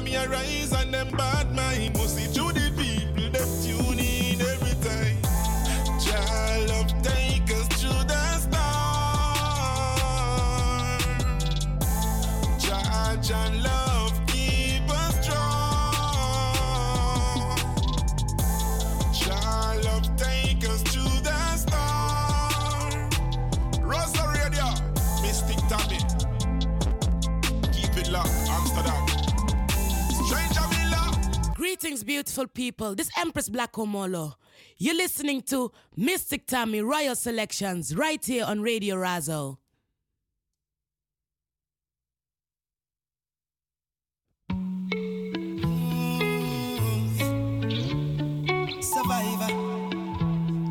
me a rise and them bad Greetings, beautiful people. This Empress Black Omolo. You're listening to Mystic Tammy Royal Selections right here on Radio Razo. Survivor,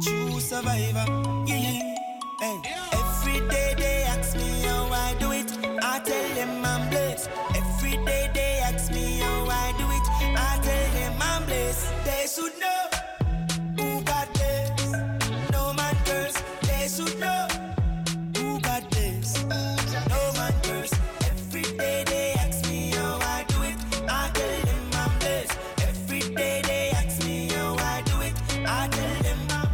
true survivor. Yeah, yeah. Hey. Every day they ask me how I do it. I tell them I'm blessed. Should know who got this. No man. They should know who got this. No man. Every day they ask me how I do it. I tell them I'm. Every day they ask me how I do it. I tell them I'm.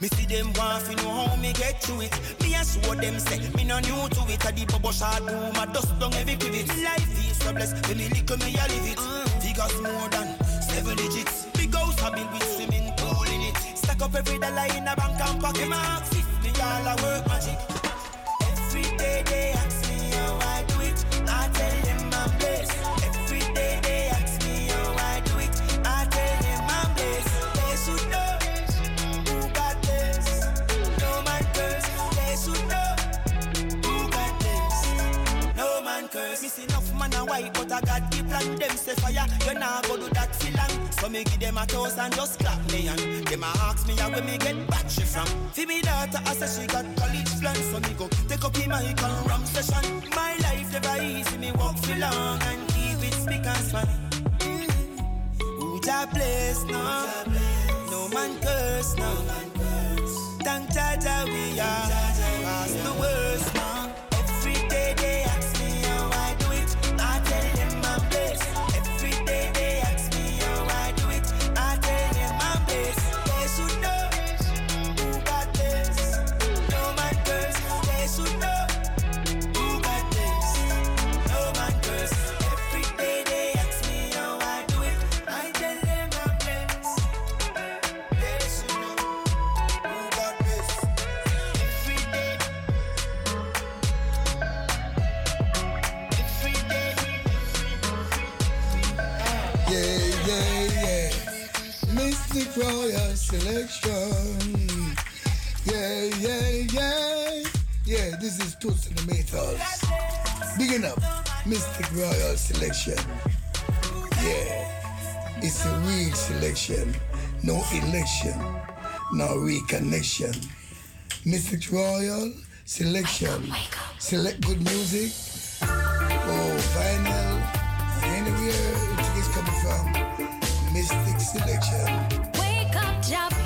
Me see them know how me get it. Me them say me no new to it. A the bubble shot boom, a dust down every pivot. Life is so blessed. Me lick me a live it. Figures more than seven digits. A build with swimming pool in it. Stack up every dollar in a bank and pocket. Me all a work magic. Every day they ask me how I do it. I tell them I'm blessed. Every day they ask me how I do it. I tell them I'm blessed. They should know who got this. No man curse. They should know who got this. No man curse. Man a white, but I got the plan. Them say fire, you nah go do that for long. So me give them a toast and just clap me and them a ask me how me get battery from. For me daughter, I say she got college plans, so me go take up in my and ram session. My life never easy, me walk for long and keep it speak and span. Who Jah bless no, no man curse no. Thank Jah Jah we are past the worst the. Big up, Mystic Royal Selection. Yeah, it's a real selection. No election, no reconnection. Mystic Royal Selection. Select good music. Oh, vinyl. Anywhere it is coming from. Mystic Selection. Wake up, job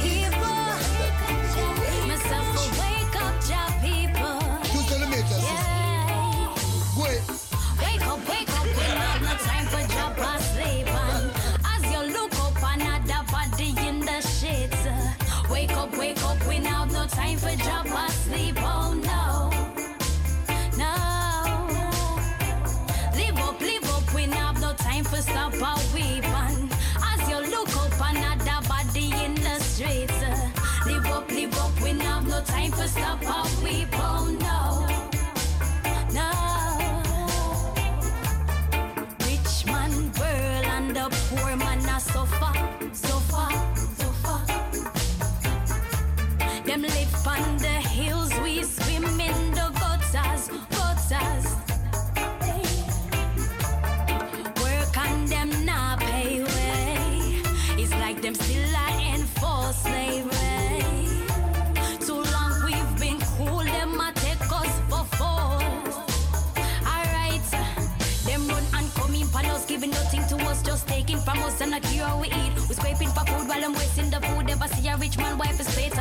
and we eat. We scraping for food while I'm wasting the food. Never see a rich man wipe his plate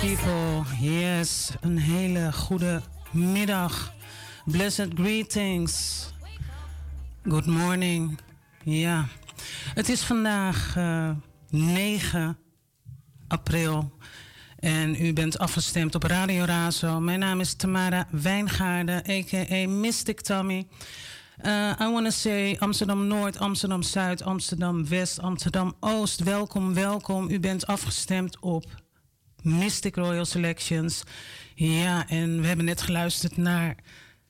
people? Yes, een hele goede middag. Blessed greetings. Good morning. Ja, het is vandaag uh, eh, 9 april en u bent afgestemd op Radio Razo. Mijn naam is Tamara Wijngaarden, a.k.a. Mystic Tommy. Uh, I want to say Amsterdam Noord, Amsterdam Zuid, Amsterdam West, Amsterdam Oost. Welkom, welkom. U bent afgestemd op Mystic Royal Selections. Ja, en we hebben net geluisterd naar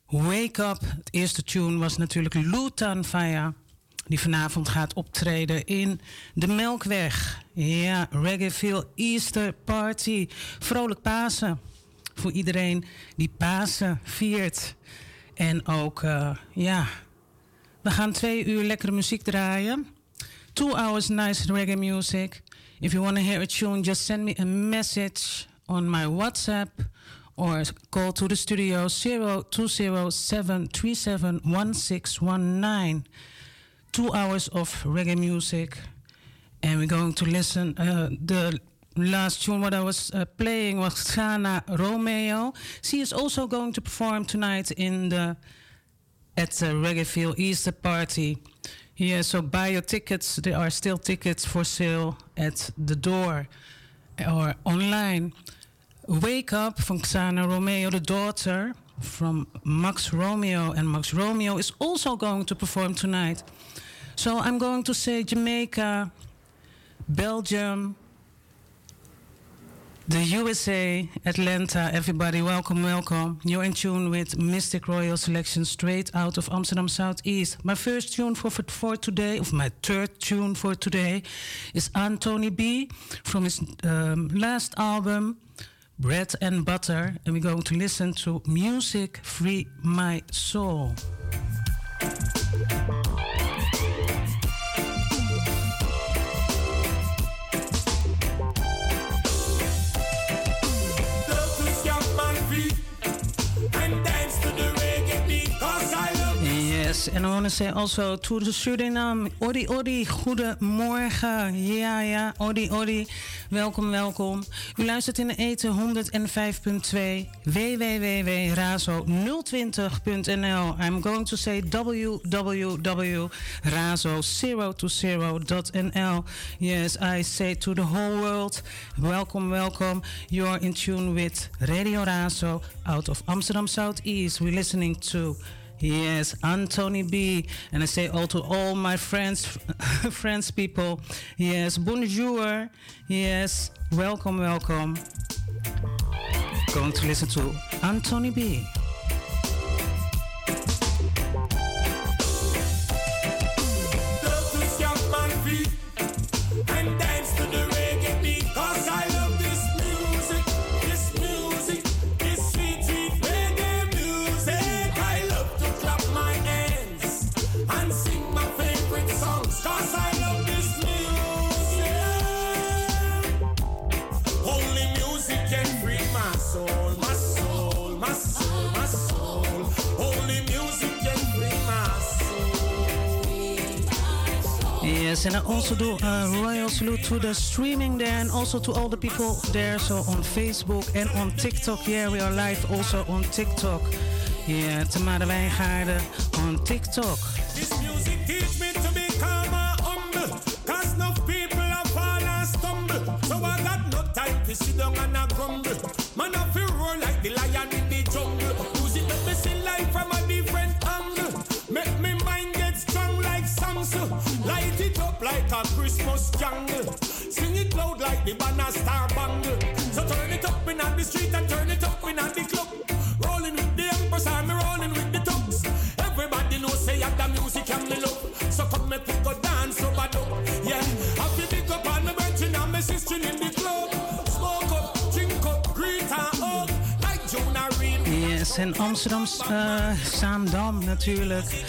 Wake Up. Het eerste tune was natuurlijk Lutan Faya. Die vanavond gaat optreden in de Melkweg. Ja, Reggae Easter Party. Vrolijk Pasen. Voor iedereen die Pasen viert. En ook, uh, ja, we gaan twee uur lekkere muziek draaien. Two hours nice reggae music. If you want to hear a tune, just send me a message on my WhatsApp or call to the studio 0207371619. Two hours of reggae music. And we're going to listen. Uh, the last tune what I was uh, playing was Xana Romeo. She is also going to perform tonight in the at the Reggae Feel Easter party. Yeah, so buy your tickets. There are still tickets for sale at the door or online. Wake Up from Xana Romeo, the daughter from Max Romeo. And Max Romeo is also going to perform tonight. So I'm going to say Jamaica, Belgium, the USA, Atlanta, everybody, welcome, welcome. You're in tune with Mystic Royal Selection straight out of Amsterdam Southeast. My first tune for, for today, of my third tune for today, is Anthony B from his um, last album, Bread and Butter. And we're going to listen to Music Free My Soul. Yes, and I want to say also to the Suriname, Odi Odi, goedemorgen. Ja, ja, Odi Odi, welkom, welkom. U luistert in de eten 105.2 www.razo020.nl. I'm going to say www.razo020.nl. Yes, I say to the whole world, welcome, welcome. You're in tune with Radio Razo out of Amsterdam Southeast. We're listening to Yes, Anthony B. And I say all to all my friends, friends people. Yes, bonjour. Yes, welcome, welcome. Going to listen to Anthony B. Yes, and I also do a royal salute to the streaming there and also to all the people there. So on Facebook and on TikTok. Yeah, we are live also on TikTok. Yeah, Tamara Wijngaarden on TikTok. This music teach me to be calm and humble. Cause enough people have fall and no Jungle. Sing it loud like the banner star bangle. So turn it up in the street and turn it up in the club. Rolling with the empress and me rolling with the tubs. Everybody know say I the music and me love. So come me pick go dance up. Yeah, I feel big up on my virgin and my sister in the club. Smoke up, drink up, greet and hug. Like Jonah. Yes, en Amsterdam, uh, Zaandam natuurlijk.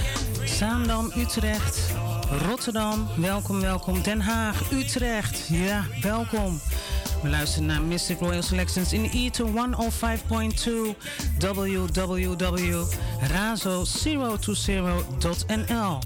Zaandam, Utrecht. Rotterdam, welkom, welkom. Den Haag, Utrecht, ja, welkom. We luisteren naar Mystic Royal Selections in Ether 105.2 www.razo020.nl.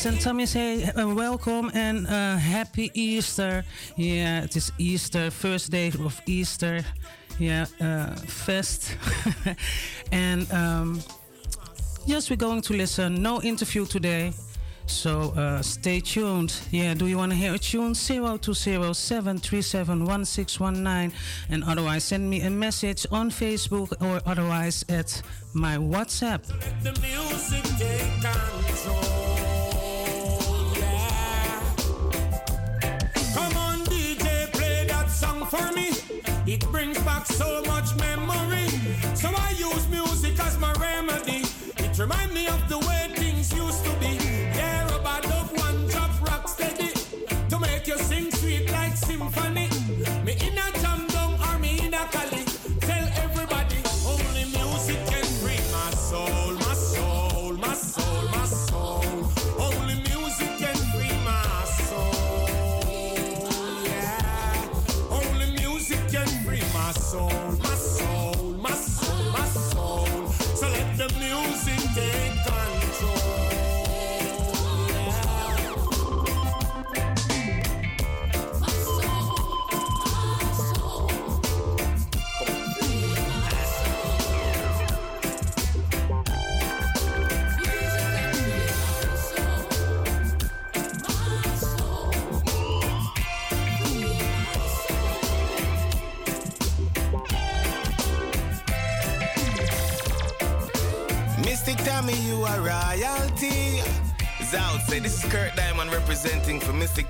Yes, and Tommy say uh, welcome and uh, happy Easter. Yeah, it is Easter, first day of Easter. Yeah, uh, fest. and um, yes, we're going to listen. No interview today. So uh, stay tuned. Yeah, do you want to hear a tune? 0207371619. And otherwise, send me a message on Facebook or otherwise at my WhatsApp. For me. It brings back so much memory. So I use music as my remedy. It reminds me of the way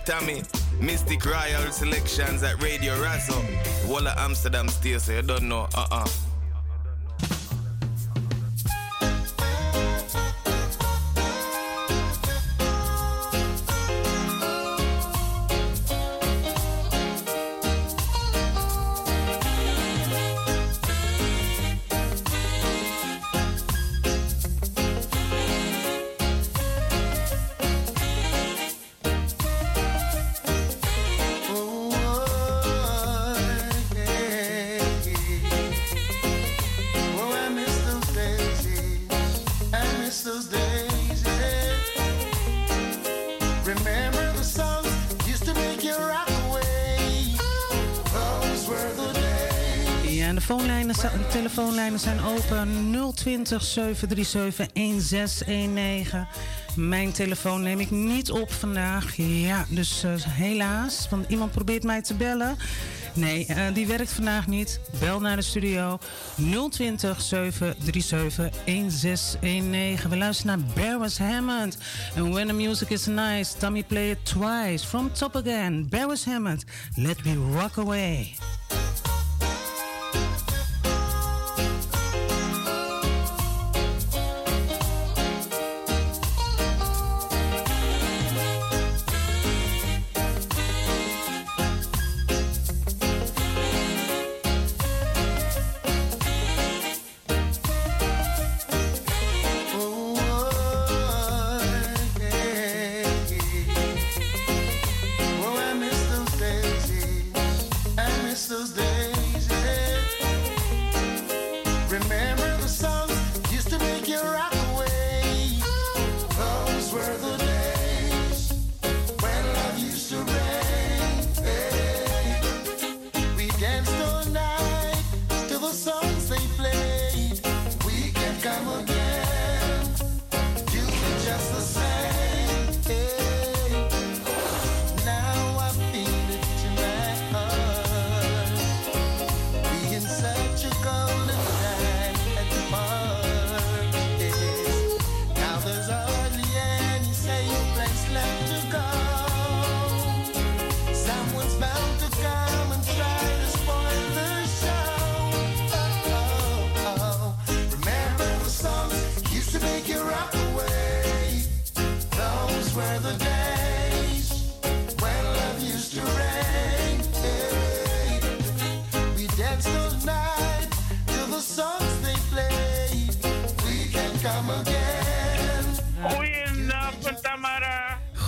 Tommy. Mystic Royal Selections at Radio Razo. Walla Amsterdam still, so you don't know. Uh-uh. Telefoonlijnen zijn open 020 737 1619. Mijn telefoon neem ik niet op vandaag. Ja, dus uh, helaas, want iemand probeert mij te bellen. Nee, uh, die werkt vandaag niet. Bel naar de studio 020 737 1619. We luisteren naar Barris Hammond. And when the music is nice, Tommy play it twice. From top again, Barris Hammond. Let me rock away.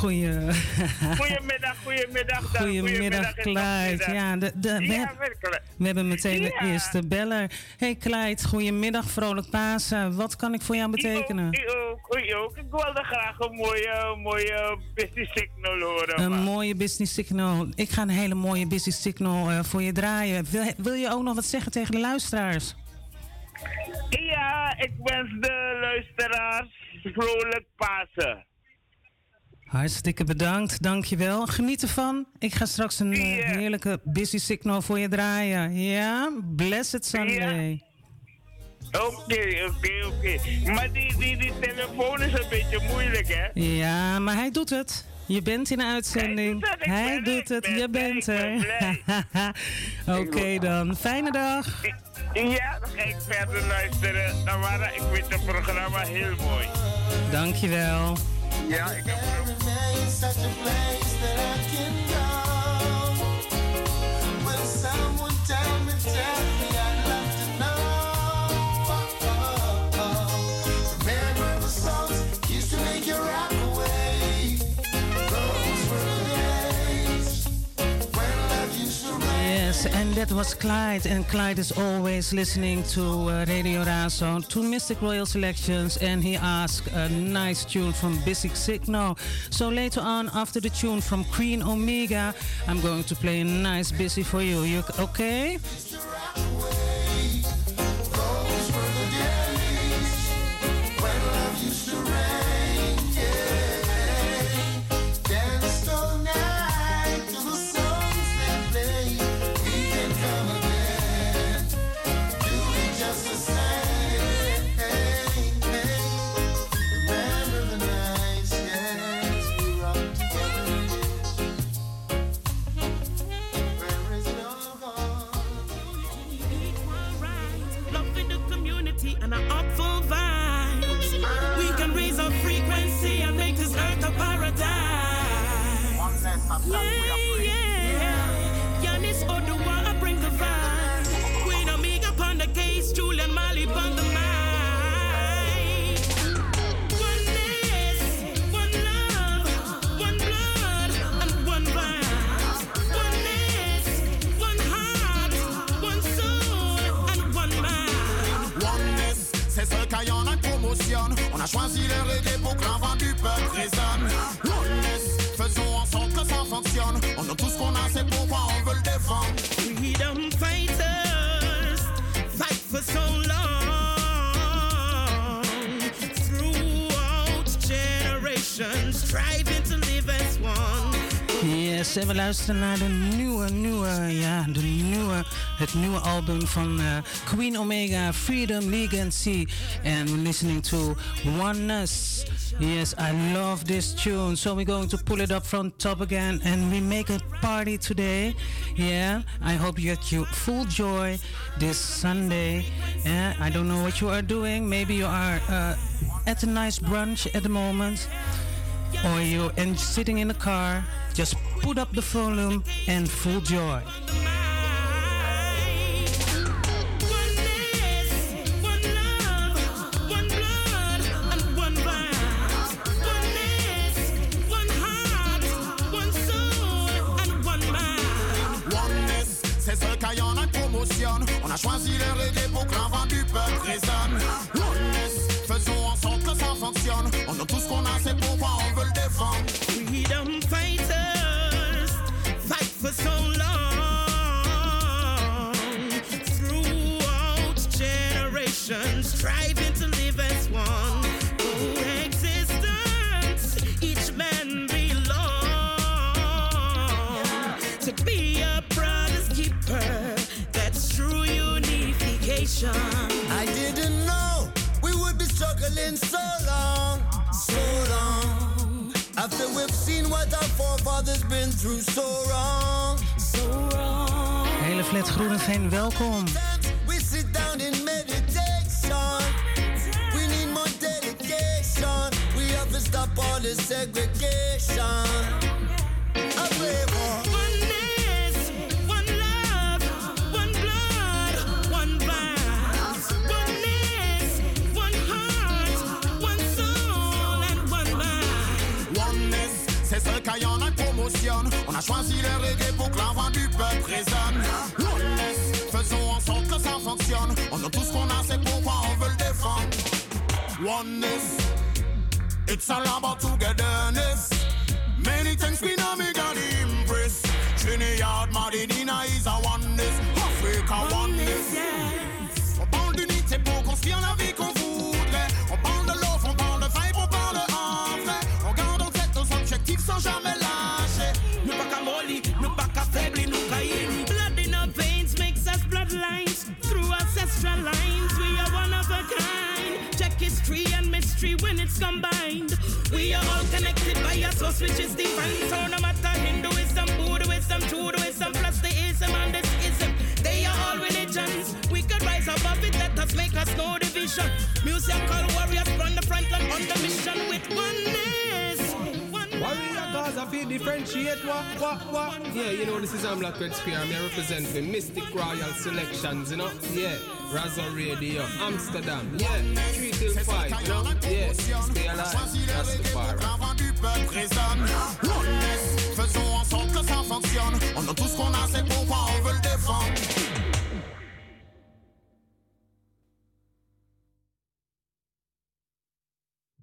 Goedemiddag, Clyde. Ja, de, de, we, we, hebben meteen de eerste beller. Hey Clyde, goedemiddag, vrolijk Pasen. Wat kan ik voor jou betekenen? Ik ook, ik ook. Ik wilde graag een mooie, mooie business signal horen. Een mooie business signal. Ik ga een hele mooie business signal uh, voor je draaien. Wil, wil je ook nog wat zeggen tegen de luisteraars? Ja, ik wens de luisteraars vrolijk Pasen. Hartstikke bedankt, dankjewel. Geniet ervan. Ik ga straks een uh, heerlijke busy signal voor je draaien. Ja, blessed Sunday. Oké, oké, oké. Maar die, die, die telefoon is een beetje moeilijk, hè? Ja, maar hij doet het. Je bent in de uitzending. Hij doet het, je bent er. Oké dan, fijne dag. Ja, dan ga ik verder luisteren. Dan waren ik vind het programma heel mooi. Dankjewel. Ja, ik heb Yes, and that was Clyde. And Clyde is always listening to uh, Radio Razo, to Mystic Royal Selections. And he asked a nice tune from Busy Signal. So later on, after the tune from Queen Omega, I'm going to play a nice busy for you. You okay? On the One love one blue and one black one is one heart one soul and one mind One is Tessa Kayona'n emotion on a choisi le reggae pour que l'envoi du peuple résonne. Fonctionne. On a tout ce qu'on a, c'est pourquoi on veut le défendre. Freedom fighters, fight for so long. Throughout generations, striving to live as one. Yes, en we luisteren naar de nieuwe, nieuwe, ja, de nieuwe, het nieuwe album van uh, Queen Omega, Freedom Legacy. And we're listening to Oneness. Yes, I love this tune. So we're going to pull it up from top again and we make a party today. Yeah, I hope you get your full joy this Sunday. Yeah, I don't know what you are doing. Maybe you are uh, at a nice brunch at the moment or you're sitting in the car, just put up the volume and full joy. A choisi le reggae pour que l'envoi du peuple résonne. Oneness, faisons en sorte que ça fonctionne. On a tout ce qu'on a, c'est pourquoi on veut le défendre. Freedom fighters, fight for so long. Throughout generations, striving I didn't know we would be struggling so long, so long. After we've seen what our forefathers been through so wrong, so wrong. Hele flat Groeneveen, welkom. We sit down in meditation. We need more dedication. We have to stop all the segregation. Away, On a choisi le reggae pour que l'envoi du peuple résonne. Oneness, faisons en sorte que ça fonctionne. On a tout ce qu'on a, c'est pourquoi on veut le défendre. Oneness, it's all about togetherness. Many things we know me got impress. Trinidad, Madinina is a oneness. Africa oneness. On parle d'unité pour construire la vie qu'on voudrait. On parle de l'offre, on parle de vibe, on parle vrai. On garde en tête nos objectifs sans jamais and when it's combined. We are all connected by a source which is divine. So no matter Hinduism, Buddhism, Judaism, plus theism and this ism, they are all religions. We could rise above it, let us make us no division. Musical warriors from the front line on the mission with oneness. Differentiate what what what Yeah, you know this is Black Red Square I'm here represent the Mystic Royal Selections, you know? Yeah, Razo Radio, Amsterdam, yeah, 3 till 5, you know? Yeah, stay alive, faisons en que ça fonctionne. On a tout ce qu'on a, c'est pourquoi on veut le défendre.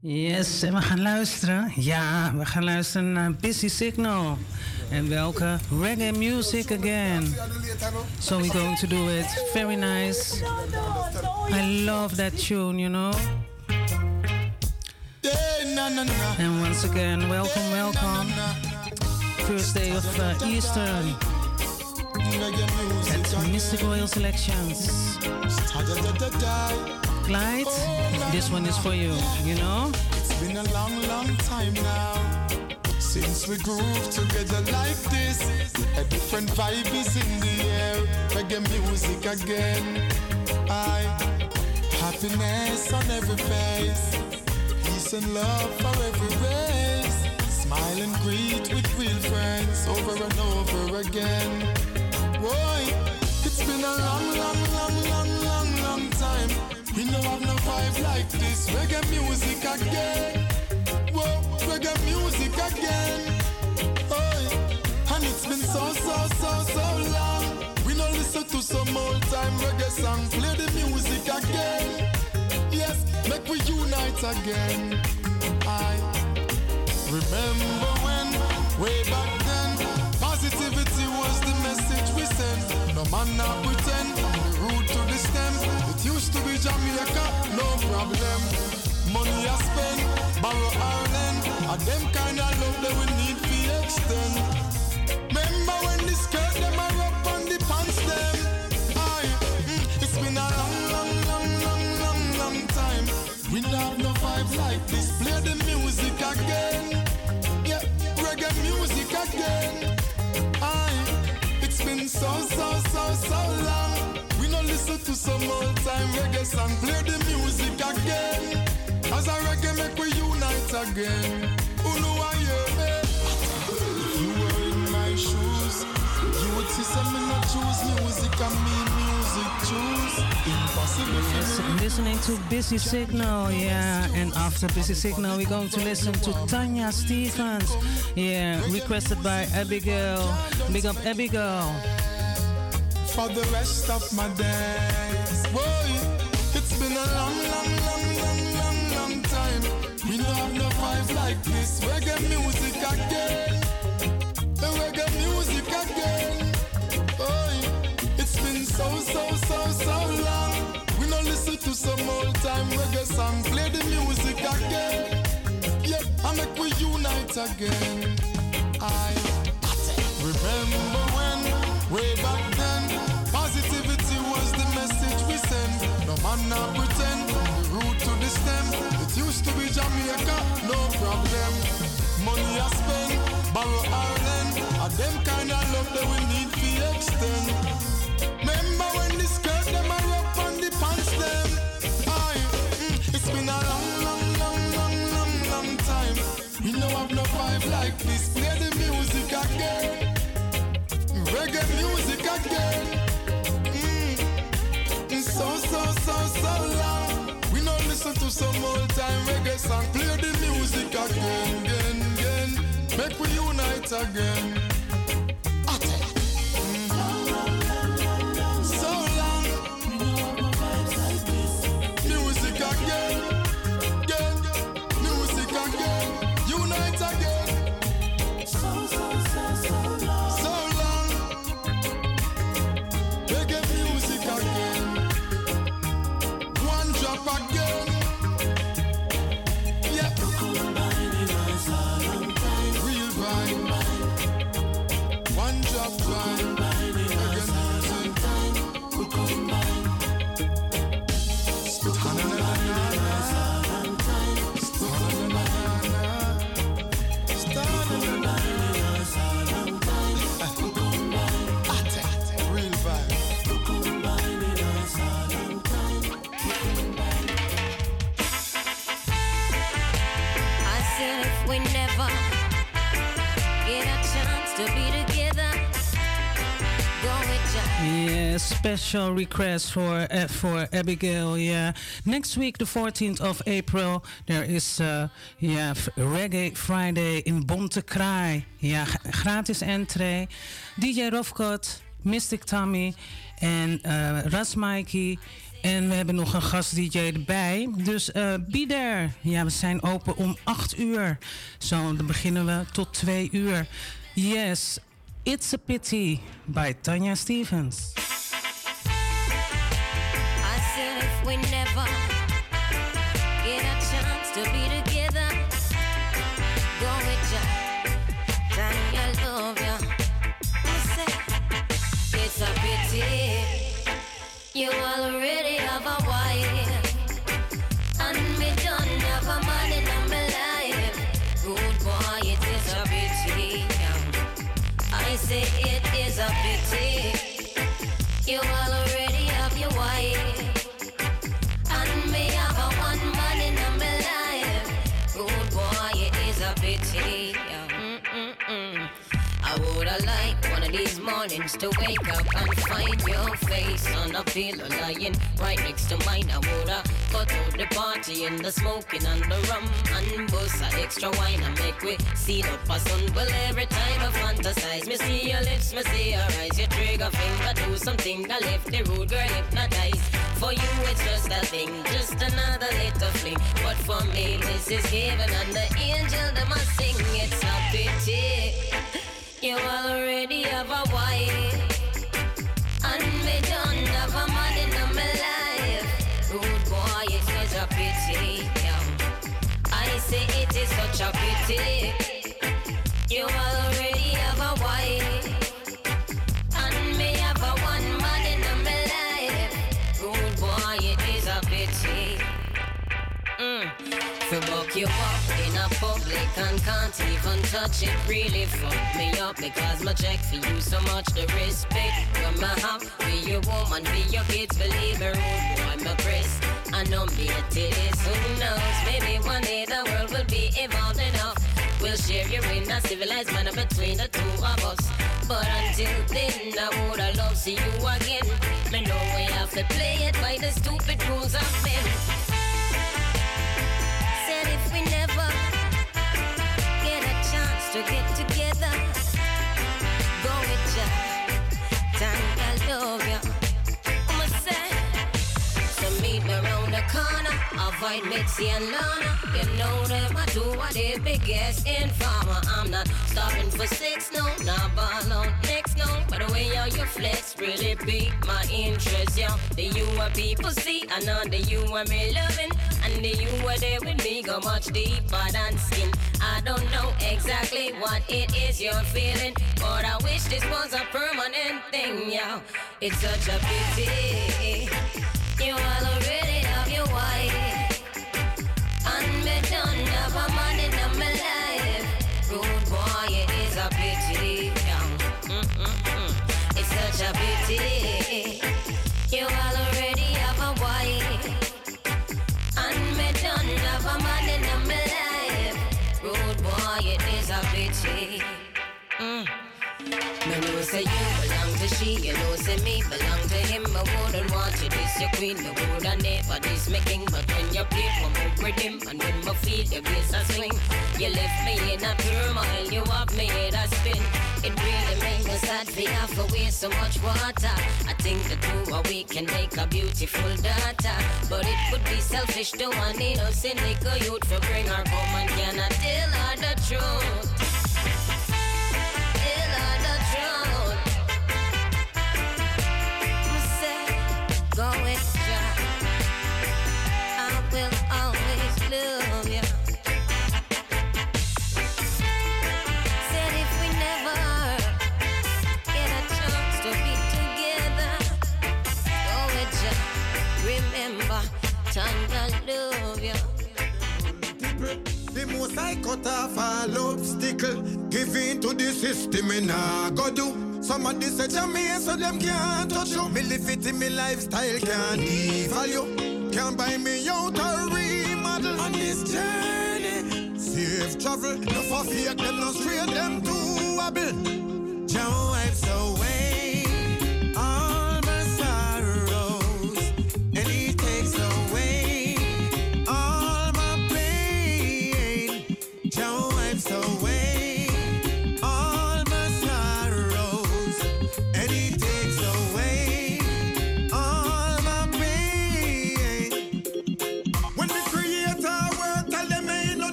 Yes, en we gaan luisteren. Ja, we gaan luisteren naar Busy Signal. En welke reggae music again. So we're going to do it. Very nice. I love that tune, you know. And once again, welcome, welcome. First day of uh, Easter. At Mystic Royal Selections. Clyde, this one is for you, you know? It's been a long, long time now since we groove together like this. A different vibe is in the air, reggae music again. I happiness on every face, peace and love for every race. Smile and greet with real friends over and over again. Boy, it's been a long, long, long, long, long, long time we no have no vibe like this. Reggae music again. Whoa, reggae music again. Oh, and it's been so, so, so, so long. We no listen to some old time reggae song. Play the music again. Yes, make we unite again. I remember when, way back then, positivity was the message we sent. No man not pretend, the root to the stem. Used to be Jamaica, no problem. Money I spend, borrow Ireland. And them kind of love that we need to extend. Remember when the skirt them are up on the pants them? Aye, mm, it's been a long, long, long, long, long, long time. We don't have no vibes like this. Play the music again. Yeah, reggae music again. Aye, it's been so, so, so, so long listen to some old time reggae song, play the music again. As a reggae make we unite again. Who know I me? If you were in my shoes, you would see some me not choose music and me music choose. Impossible yes, listening to Busy Signal, yeah. And after Busy Signal, we're going to listen to Tanya Stephens, yeah, requested by Abigail. Big up Abigail for the rest of my days. Boy, it's been a long, long, long, long, long, long time. We don't have no vibe like this. Reggae music again. Reggae music again. Boy, it's been so, so, so, so long. We don't listen to some old time reggae song. Play the music again. Yeah, I make we unite again. I remember when way back man not pretend. The root to the stem. It used to be Jamaica, no problem. Money I spend, borrow Ireland. And them kind of love that we need to extend. Remember when so, so, long. We don't listen to some old time reggae song. Play the music again, again, again. Make we unite again. Special request for uh, for Abigail. Yeah, next week, the 14th of April, there is uh, yeah Reggae Friday in Bonte Kraai. Ja, gratis entree. DJ Rofkot, Mystic Tommy en uh, Ras Mikey. En we hebben nog een gast-DJ erbij. Dus be there. Ja, we zijn open om 8 uur. Zo, dan beginnen we tot 2 uur. Yes, It's a Pity by Tanya Stevens. We never get a chance to be together, go with ya. Tanya, love ya. I said it's a pity you already have a Woulda one of these mornings to wake up and find your face on a pillow lying right next to mine. I woulda cut out the party and the smoking and the rum and bust a extra wine and make we see up a sun. Well, every time I fantasize, me see your lips, me see your eyes, your trigger finger do something that left the road girl hypnotized. For you, it's just a thing, just another little fling. But for me, this is heaven and the angel that must sing. It's a pity. You already have a wife, and me don't have a man in my life. Rude boy, it is a pity. yeah. I say it is such a pity. To buck you up in a public and can't even touch it really fuck me up because my check for you so much the respect you my have for your woman be your kids believe me rude oh boy my press I know me it is who knows? Maybe one day the world will be evolved enough. We'll share you in a civilized manner between the two of us. But until then I woulda love to see you again. Me know we have to play it by the stupid rules of men we never get a chance to get together, go with ya. Time I love ya. I'ma say, so meet the corner. Avoid Mitzi and Lana. You know them, I do what they biggest informer. I'm not stopping for six, no, not ball on next, no. By the way, how you flex really beat my interest, yo. The you are people see, I know the you are me loving. And you were there with me go much deeper than skin. I don't know exactly what it is you're feeling, but I wish this was a permanent thing, yo. It's such a pity. You all already have your wife, and me don't have a man in my life. Rude boy, it is a pity. yeah. Mm-mm-mm. It's such a pity. To she, you know say me belong to him. I wouldn't want you this your queen, me woulda never this my king. But when you play, come up with him, and when my feet your waist a swing, you left me in a turmoil, you have me head a spin. It really makes me sad for have to waste so much water. I think the two of we can make a beautiful daughter, but it would be selfish to want innocent little youth to bring her home and cannot tell her the truth. The I cut off all obstacle Give in to the system and I go do. Somebody say to me so them can't touch you. Me live it in me lifestyle can't devalue. Can't buy me out a remodel. On this journey Safe travel. No for fake them no straight them to wobble Joe wipes away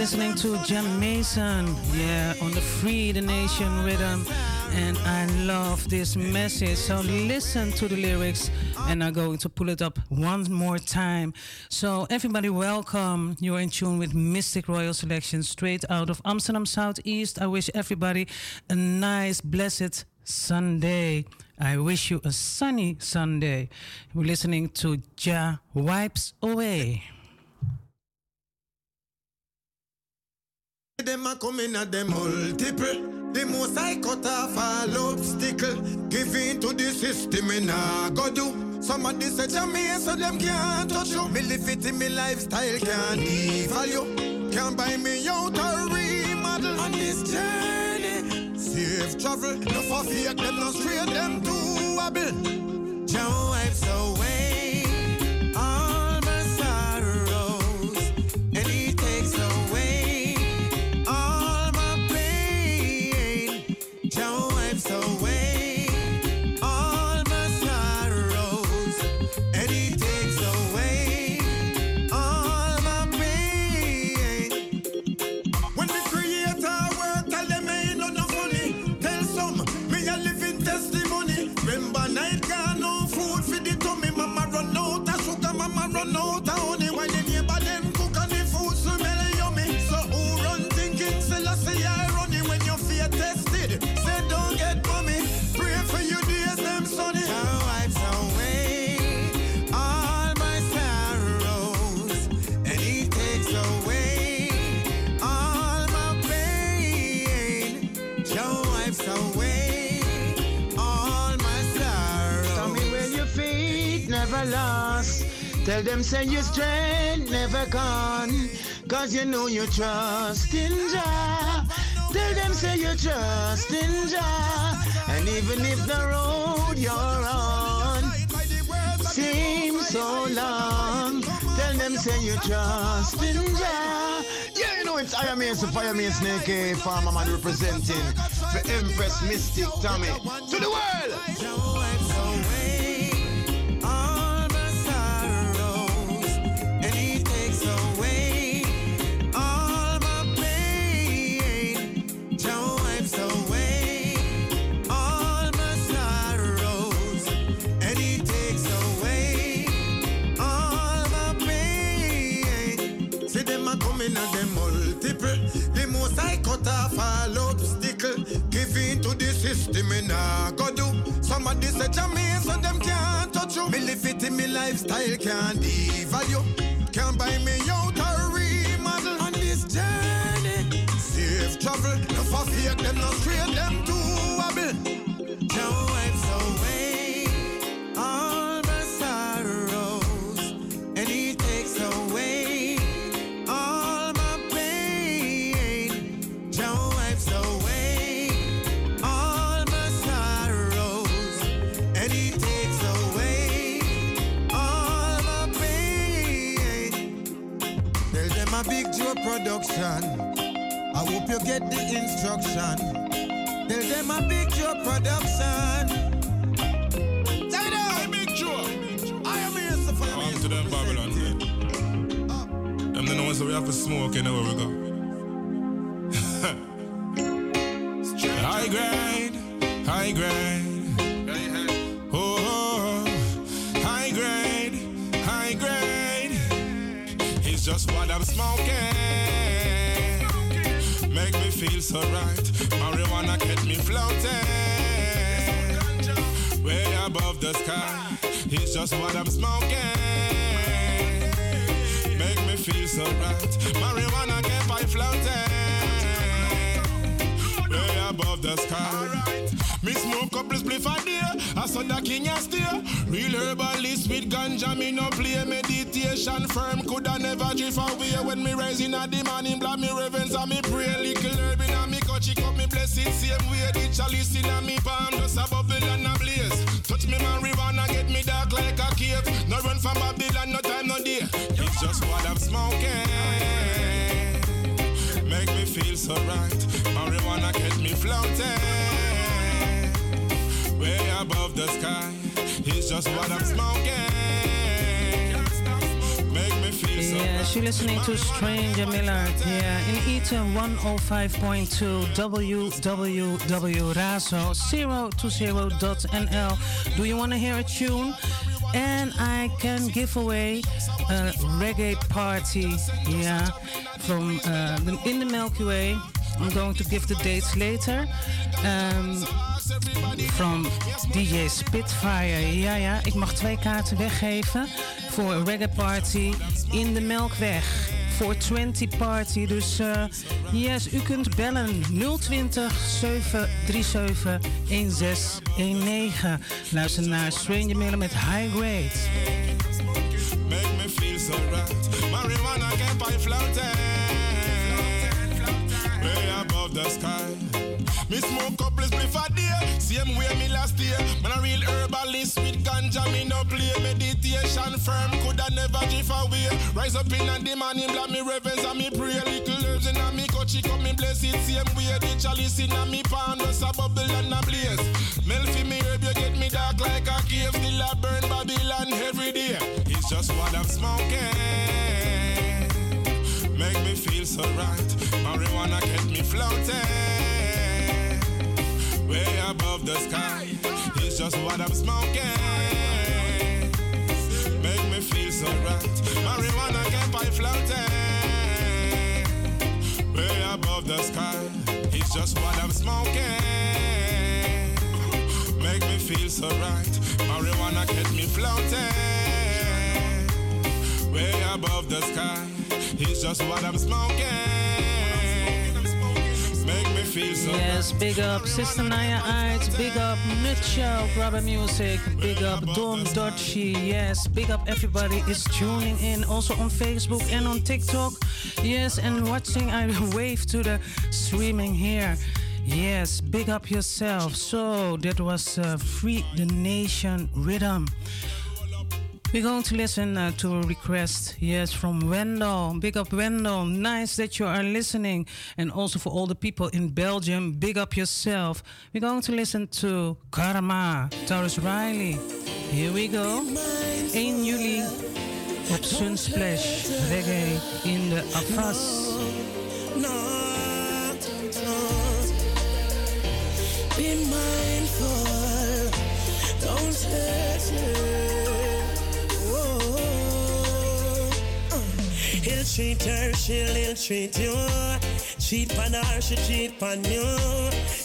listening to Jah Mason, yeah, on the Free the Nation rhythm. And I love this message. So listen to the lyrics, and I'm going to pull it up one more time. So, everybody, welcome. You're in tune with Mistic Royal Selection straight out of Amsterdam Southeast. I wish everybody a nice, blessed Sunday. I wish you a sunny Sunday. We're listening to Ja Wipes Away. Them a come in at them multiple. The most I cut off all obstacle. Give in to the system and I go do. Somebody say me so them can't touch you. Me live it in me lifestyle can't devalue. Can't buy me out a remodel on this journey. Safe travel, no for fake them, no straight them to wobble. Them say your strength never gone. Cause you know you trust in Jah. Tell them say you trust in Jah. And even if the road you're on seems so long, tell them say you trust in Jah. Yeah, you know it's Iron Mason, Fire Mason, aka Farmer Man representing the Empress Mystic Tommy. To the world! Somebody say to me so them can't touch you. Me live it in me lifestyle can't devalue. Can't buy me out a remodel on this journey. Safe travel, no for fake them, no straight to smoke anywhere we go. high grade, high grade. Oh, oh, high grade, high grade. It's just what I'm smoking. Make me feel so right. Marijuana get me floating. Way above the sky. It's just what I'm smoking. Make me feel so right. The king a steer. Real herbalist with ganja, me no play meditation firm. Coulda never drift away when me rise in a the morning. Blood me reverence and me pray. Little herb in a me cut, chick up me blessed same way. The chalice in a me palm, just a bubble and a blaze. Touch me marijuana, get me dark like a cave. No run from Babylon, no time, no day. It's just what I'm smoking. Make me feel so right. Marijuana get me floating. Sky. Just what I'm smoking. Make me feel so Yes, you're listening to Stranger Miller. Yeah, in Ether 105.2 www.razo020.nl. Do you want to hear a tune? And I can give away a reggae party. Yeah, from uh, in the Milky Way. I'm going to give the dates later. Um, from DJ Spitfire. Ja, ja, ik mag twee kaarten weggeven voor een reggae party in de Melkweg. 420 party. Dus uh, yes, u kunt bellen 020 737 1619. Luister naar Stranger Miller met High Grade. Make me feel so right. Marijuana can buy floating. Way above the sky. Me smoke a day, same way me last year. Man a real herbalist with ganja, me no play meditation firm. Coulda never drift away. Rise up in and the morning, black me reverence and me pray. Little herbs in a me coachy, come me bless it same way. The chalice in a me pan, rest a bubble and a blaze. Mel fi me herb, you get me dark like a cave. Still a burn Babylon every day. It's just what I'm smoking. Make me feel so right. Marijuana get me floating way above the sky. It's just what I'm smoking. Make me feel so right. Marijuana can buy floating way above the sky. It's just what I'm smoking. Make me feel so right. Marijuana get me floating way above the sky. It's just what I'm smoking. Yes, big up Sister Naya Arts, big up Nutshell, Grabber Music, big up Don Dodgy, yes, big up everybody is tuning in also on Facebook and on TikTok. Yes, and watching, I wave to the streaming here. Yes, big up yourself. So that was uh, Free the Nation Rhythm. We're going to listen uh, to a request, yes, from Wendell. Big up Wendell. Nice that you are listening. And also for all the people in Belgium, big up yourself. We're going to listen to Karma, Tarrus Riley. Here we go. 1 juli op Sunsplash, reggae in de Afas. Be mindful, don't. He'll treat her, she'll ill treat you. Cheat on her, she cheat on you.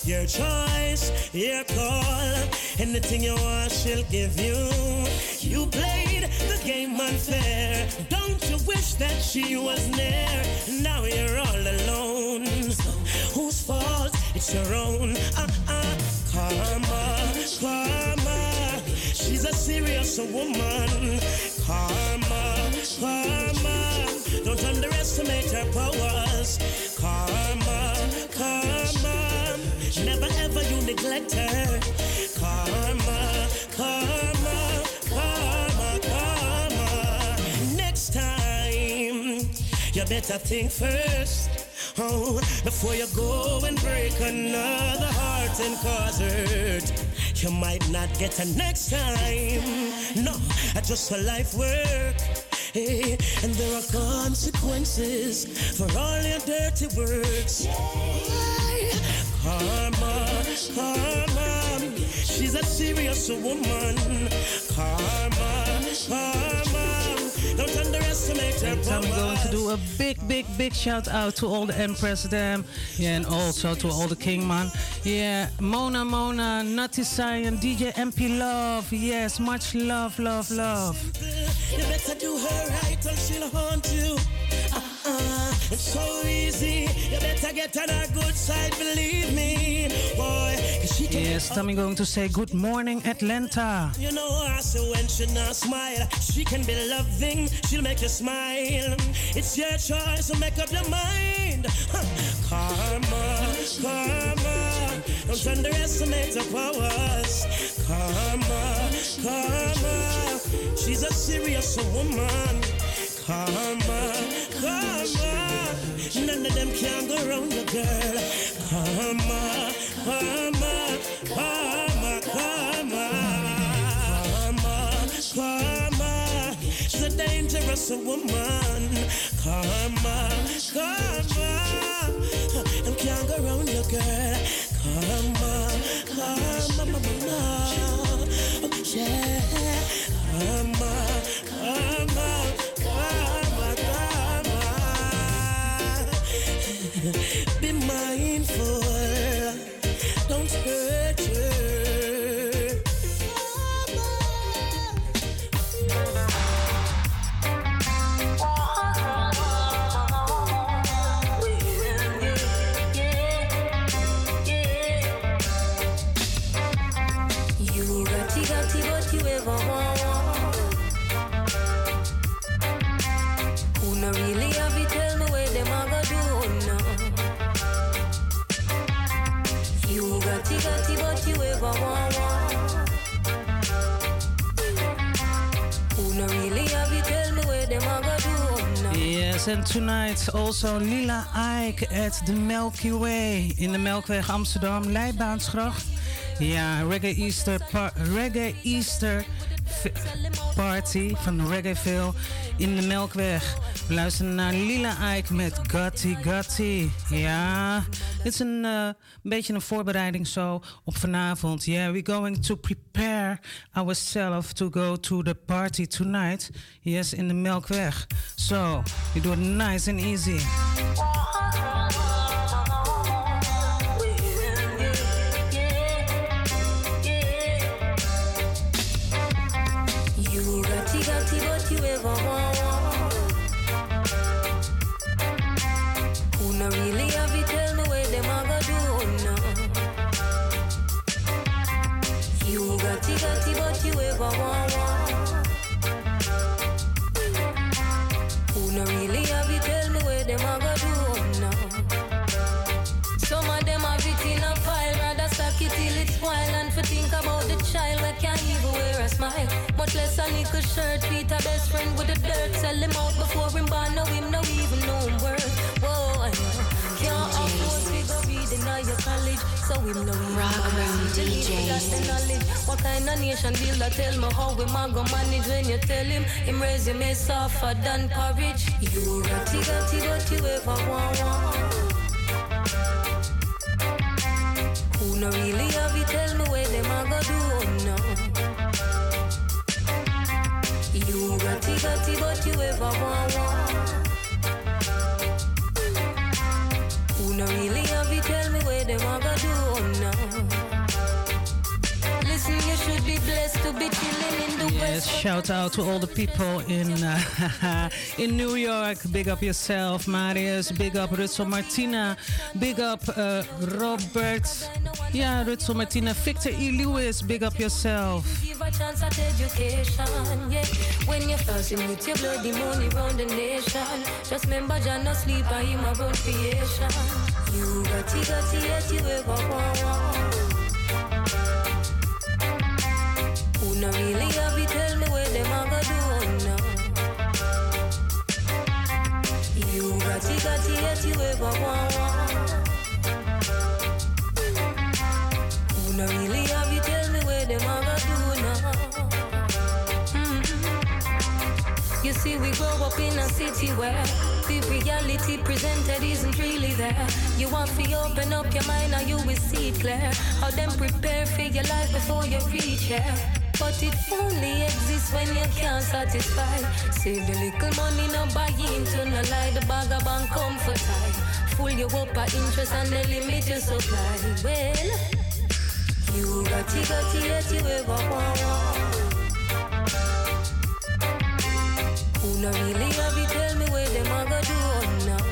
Your choice, your call. Anything you want, she'll give you. You played the game unfair. Don't you wish that she was near? Now you're all alone. Whose fault? It's your own. Uh-uh. Karma, karma. She's a serious woman. Karma, karma. Don't underestimate her powers. Karma, karma. Never ever you neglect her. Karma, karma, karma, karma. Next time, you better think first. Oh, before you go and break another heart and cause hurt. You might not get a next time. No, I just for life work. And there are consequences for all your dirty works. Karma, karma, she's a serious woman. Karma, karma, I'm going to do a big, big, big shout out to all the Empress Dam. Yeah, and also to all the Kingman. Yeah, Mona Mona, Nutty Cyan, DJ MP Love. Yes, much love, love, love. You better do her right or she'll haunt you. Uh-uh, it's so easy. You better get on her good side, believe me. Boy, Yes, Tommy going to say good morning, Atlanta. You know her, so when she not smile, she can be loving, she'll make you smile. It's your choice, so make up your mind. Karma, karma, don't underestimate her powers. Karma, karma, she's a serious woman. Karma, karma, none of them can go around the girl. Karma, karma, karma, karma, karma, karma. She's a dangerous woman. Karma, karma. Them can't go around your girl. Karma, karma, mama. Yeah, karma, and tonight also Lila Ike at the Milky Way in de Melkweg Amsterdam, Leibaansgracht. Ja, Reggae Easter, Reggae Easter Party van Reggaeville in de Melkweg. We luisteren naar Lila Ike met Gotti Gotti. Ja, dit is een eh, beetje een voorbereiding zo op vanavond. Yeah, we're going to prepare ourselves to go to the party tonight. Yes, in de Melkweg. So, we do it nice and easy. Who really have it, tell me where them go do. You got it, got it, what you ever want. Who no really have it, tell me where them go do. Some of them have it in a pile, rather stack it till it's spoil and for think about the child can't even wear a smile. Much less a shirt, Peter Sell him out before him born, know him, no even know him worth. Whoa, I. Can't afford to go reading at your college, so him know him Rock room That's the knowledge. What kind of nation deal that tell me how we man go manage when you tell him him resume softer than porridge. You got it, you ever want, want. Who no really have it, tell me where them go do got it, but you ever want. Who really Yes, shout out to all the people in uh, in New York. Big up yourself, Marius. Big up Rutzel Martina. Big up uh, Robert. Yeah, Rutzel Martina. Victor E. Lewis. Big up yourself. give a chance at education. Yeah, when you're fasting with your bloody money round the nation, just remember, John no sleep, I him creation. You got it, got it, you ever want. Who no really have it, tell me where them a go do now. You got it, got it, yet you ever want. want. Who no really have it, tell me where them a go do now. Mm-hmm. You see, we grow up in a city where the reality presented isn't really there. You want to open up your mind and you will see it clear. How them prepare for your life before you reach here. But it only exists when you can't satisfy. Save the little money, no buy into no lie. The bag of bank comfort high. Fool you up at interest and they limit your supply. Well, you got it, got it, yet you ever want. Who no really have it, tell me where them a go do now.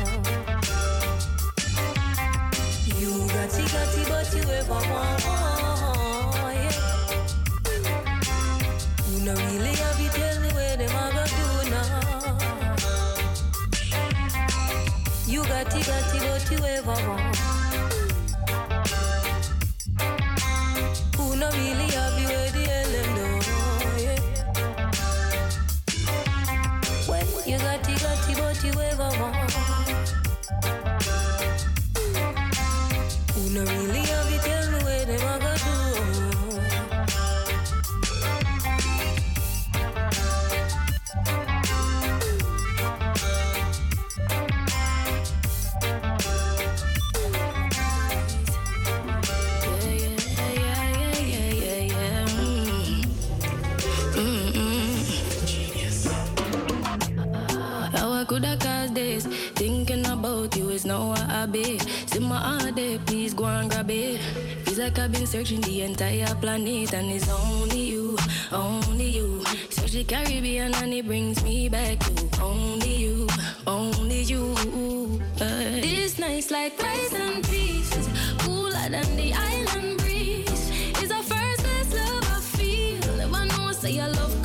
You got it, got it, but you ever want. No really have it, tell me where them a go do now. You got it, got it, but you ever want. No really you the hell you got you want. About you is now what I be. See my heart there, please go and grab it. Feels like I've been searching the entire planet, and it's only you, only you. Search the Caribbean, and it brings me back to only you, only you. Uh, this night's like rice and peas, cooler than the island breeze. It's the first best love I feel. Never know say I love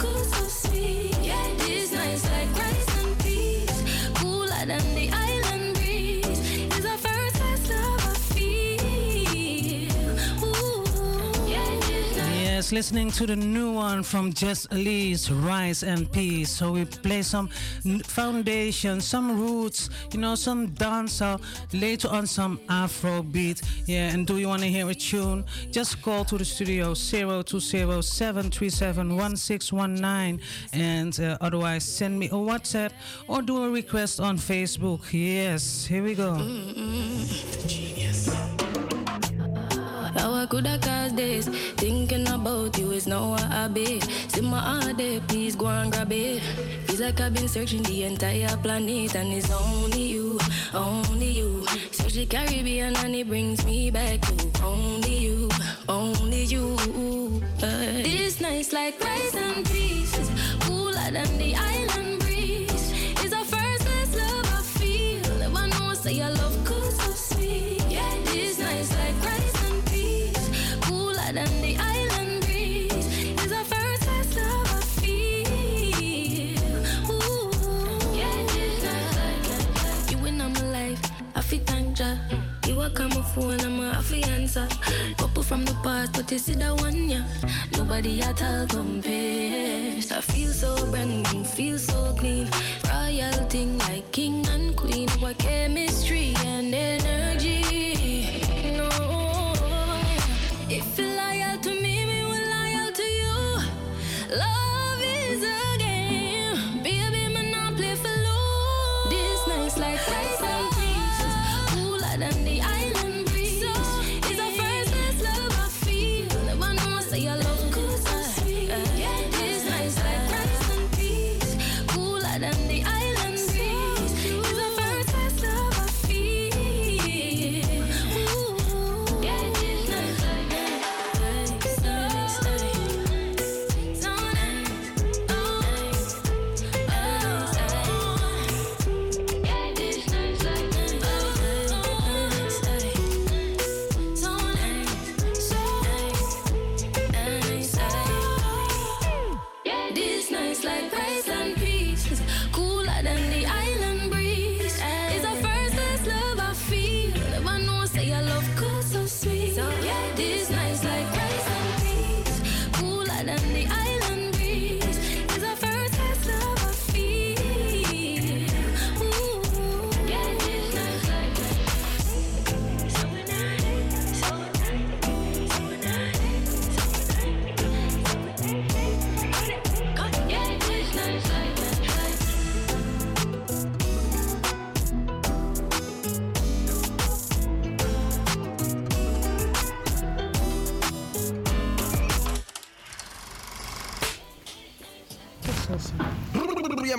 night. Yes, listening to the new one from Jess Elise, Rice and Peas. So we play some n- foundation, some roots, you know, some dancehall, later on some Afro beat. Yeah, and do you want to hear a tune? Just call to the studio 020-737-1619 and uh, otherwise send me a WhatsApp or do a request on Facebook. Yes, here we go. How I could have caused this? Thinking about you is now what I be. See my heart there, please go and grab it. Feels like I've been searching the entire planet, and it's only you, only you. Search the Caribbean, and it brings me back to only you, only you. Uh, this night's like rice and peas, cooler than the island breeze. It's the first love I feel. Never know, say I You a come phone, I'm a answer. Couple from the past, but you see that one, yeah. Nobody at all compares. I feel so brand new, feel so clean. Royal thing like king and queen. What chemistry and energy. No, if you're loyal to me, me will loyal to you. Love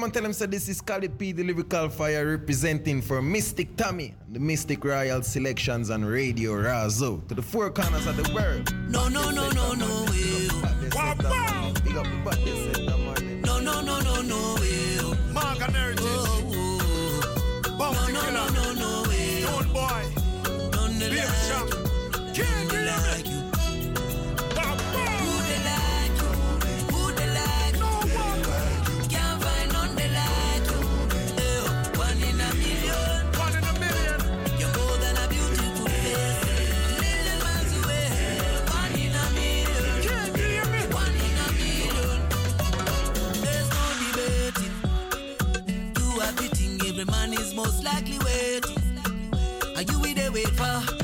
Yeah, man, tell him say this is Cali P, the lyrical fire representing for Mystic Tommy, the Mistic Royal Selections on Radio Razo to the four corners of the world. No, no, no, no, no, Wow, wow. Every man is most likely waiting. Are you with the wait for?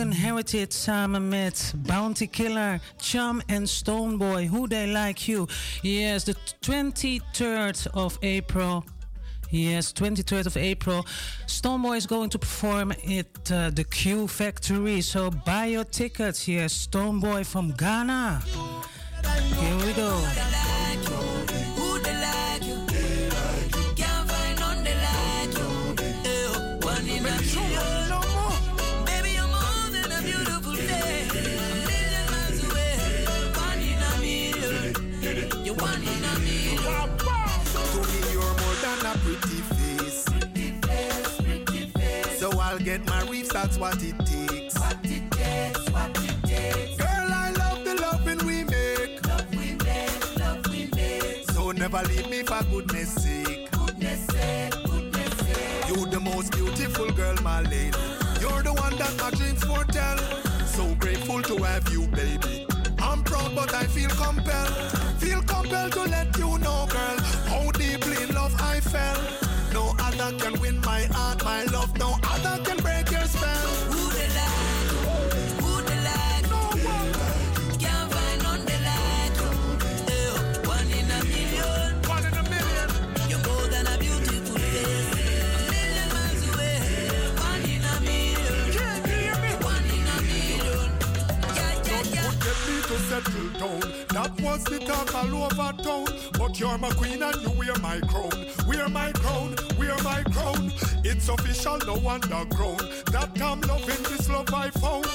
Morgan Heritage samen met Bounty Killer, Chum en Stonebwoy. Who They Like You. Yes, the 23rd of April. Yes, 23rd of April. Stonebwoy is going to perform at uh, the Q Factory. So buy your tickets. Yes, Stonebwoy from Ghana. Here we go. Get my reefs, that's what it takes. What it takes, what it takes. Girl, I love the loving we make. Love we make, love we make. So never leave me for goodness sake. Goodness sake, goodness sake. You the most beautiful girl, Marlene. You're the one that my dreams foretell. So grateful to have you, baby. I'm proud, but I feel compelled. Feel compelled to let you know, girl, how deeply in love I fell. That was the talk all over town. But you're my queen and you wear my crown. Wear my crown, wear my crown. It's official, no underground. That I'm loving this love I found.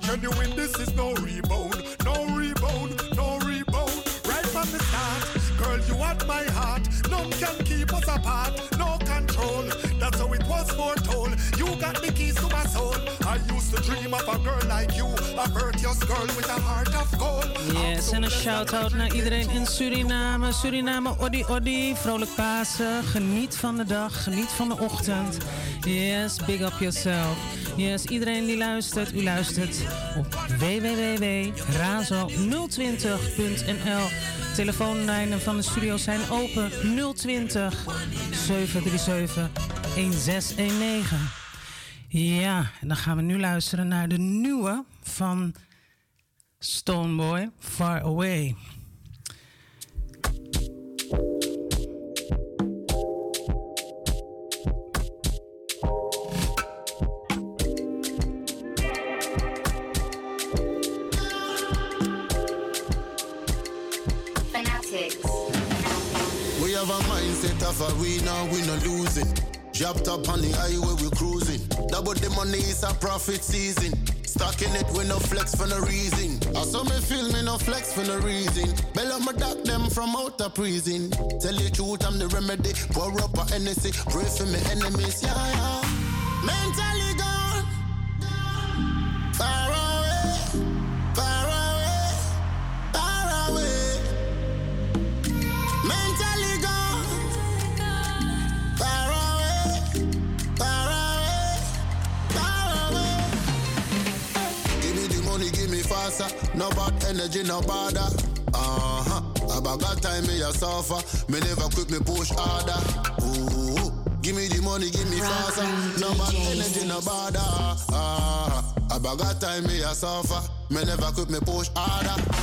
Genuine, this is no rebound. No rebound, no rebound. Right from the start, girl, you at my heart. None can keep us apart. No control. That's how it was foretold. You got the keys to my soul. I used to dream of a girl like you. A virtuous girl with a heart of gold. Yes, en een shout-out naar iedereen in Suriname. Suriname, Oddi Oddi, vrolijk Pasen. Geniet van de dag, geniet van de ochtend. Yes, big up yourself. Yes, iedereen die luistert, u luistert op www.razo020.nl. Telefoonlijnen van de studio zijn open 020 737 1619. Ja, en dan gaan we nu luisteren naar de nieuwe van Stoneboy, Far Away. We have a mindset of a winner, we no losing. Dropped up on the highway, we cruising. Double the money is a profit season. Stocking it with no flex for no reason. I saw me feel me no flex for no reason. Bell up my doc them from out of prison. Tell you truth, I'm the remedy. Pour up a Hennessy, pray for me enemies, yeah, yeah. Energy, no bother. Uh huh. About got time, me a suffer. Me never quit, me push harder. Ooh. Give me the money, give me faster. No bad energy, no bother. Uh huh. About got time, me a suffer. Me never quit, me push. Harder.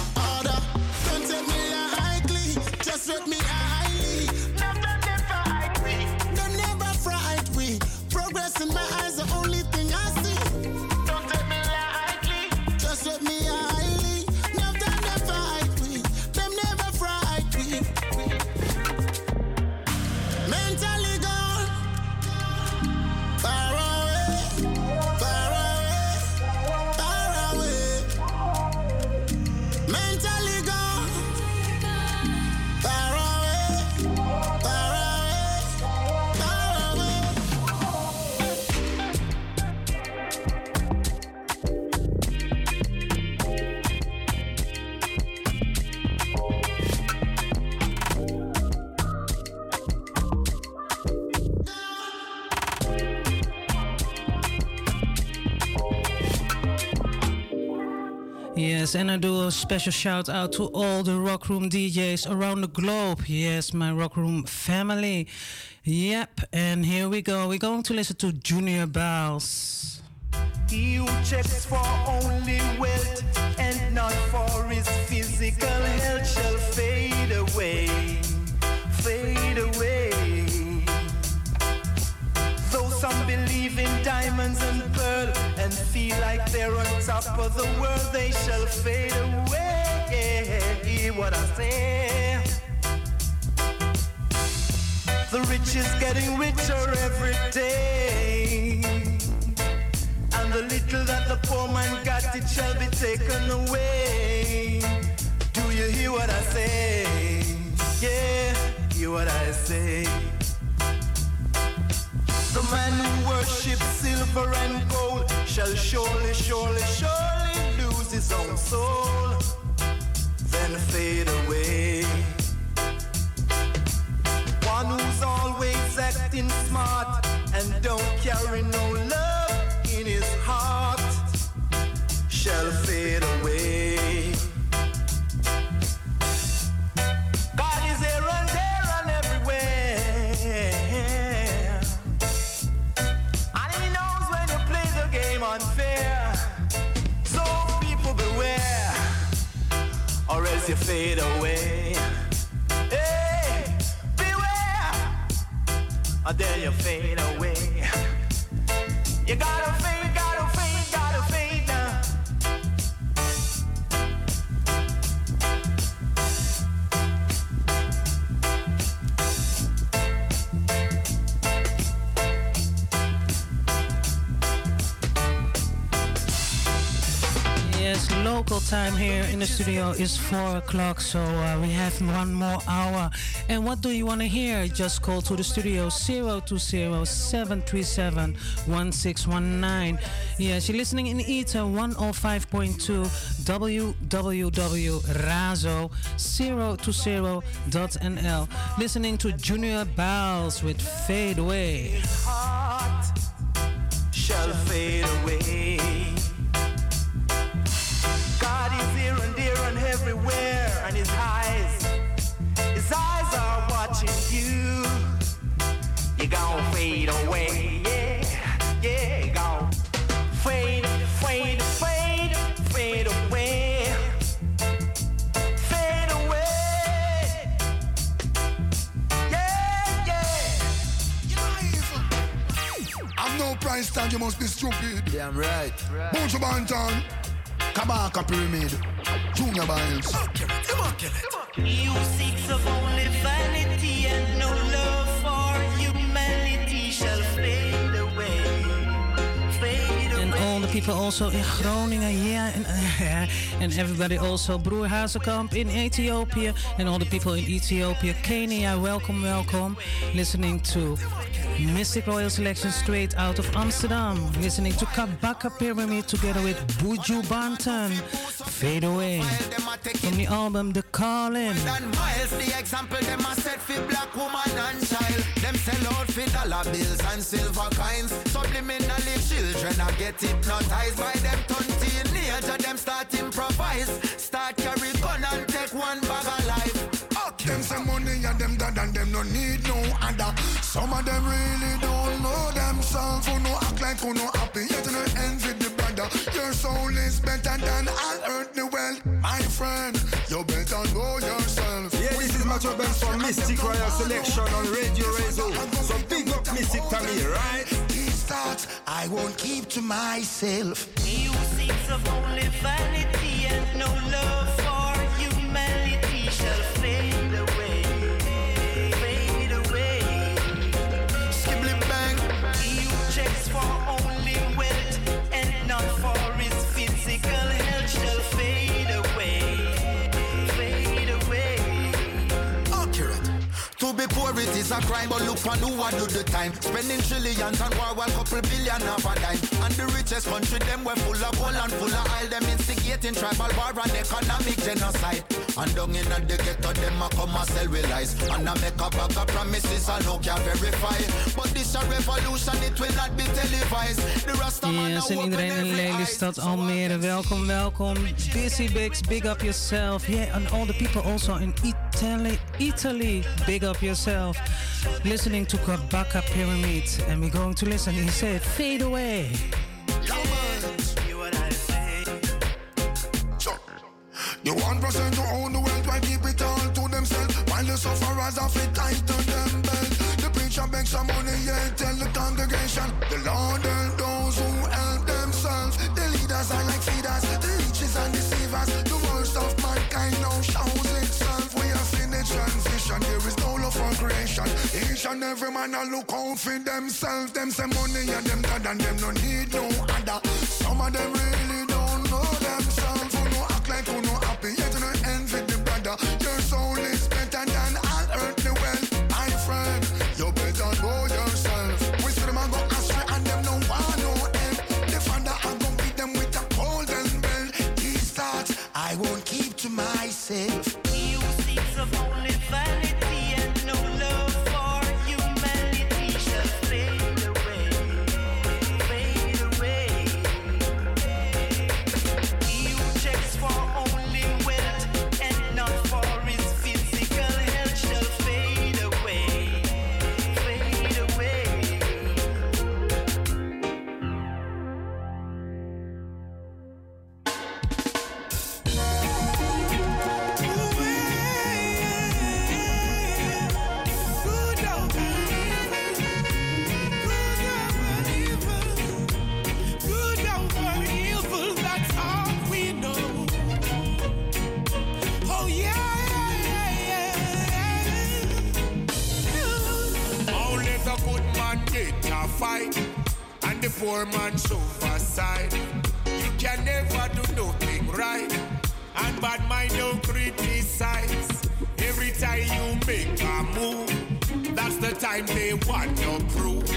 Special shout out to all the Rock Room DJs around the globe. Yes, my Rock Room family. Yep, and here we go. We're going to listen to Junior who checks for only wealth and not for his physical health shall fade away, fade away. Though some believe in diamonds and and feel like they're on top of the world, they shall fade away. Hear what I say. The rich is getting richer every day. And the little that the poor man got, it shall be taken away. Do you hear what I say? Yeah, hear what I say. The man who worships silver and gold shall surely, surely, surely lose his own soul, then fade away. One who's always acting smart and don't carry no you fade away. Hey, beware, or then you fade away. You gotta fade, time here in the studio is 4 o'clock, so uh, we have one more hour. And what do you want to hear? Just call to the studio 020-737-1619. Yes, you're listening in Ether 105.2 www.razo 020.nl. Listening to Junior Byles with Fade Away. shall fade away. His eyes, his eyes are watching you. You gon' fade away, yeah, yeah, you gon' fade, fade, fade, fade away, fade away, yeah, yeah. I'm no price tag, you must be stupid. Damn right. Buju Banton, Kabaka Pyramid, Junior Biles. You of only vanity and no love all the people also in Groningen, yeah, and, and everybody also, Broer Hazekamp in Ethiopia, and all the people in Ethiopia, Kenya, welcome, welcome. Listening to Mistic Royal Selection straight out of Amsterdam. Listening to Kabaka Pyramid together with Buju Banton. Fade Away. From the album The Calling. Subliminally, children are hypnotized by them turn teenager. Them start improvise, start carry gun and take one bag of life. Them say money and them dad and them no need no other. Some of them really don't know themselves. Who no act like who no happy, yet no envy the brother. Your soul is better than all earthly wealth. My friend, you better know yourself. Yeah, this is Macho Benz from Mistic Royal Selection on Radio Rezo. So big up Mystic Tammy, right? Thoughts I won't keep to myself. Seeks of only vanity and no love for humanity shall fade is a crime. But look for who I do the time. Spending trillions on war, one couple billion of a dime. And the richest country, them were full of gold and full of oil. Them instigating tribal war and economic genocide. And down in the ghetto, them a come and sell with lies. And I make a bag of promises I no can verify. But this a revolution, it will not be televised. The rest of Yes, en iedereen in Lelystad, Almere, welkom, welkom. Busy Bigs, big up yourself. Yeah, and all the people also in Italy, Italy, big up yourself. Listening to Kabaka Pyramid, and we're going to listen. He said, fade away. Percent own the wealth, why keep it all to themselves? While the sufferers are fit them belt. The preacher begs some money, yeah, tell the congregation. The Lord those who help themselves. The leaders are like And every man a look out for themselves. Them say money and them God and them no need no other. Some of them really don't know themselves. Who no act like who no happy, yet no envy the brother. Your soul is better poor man suffer side. You can never do nothing right, and bad mind don't criticize. Every time you make a move, that's the time they want to prove.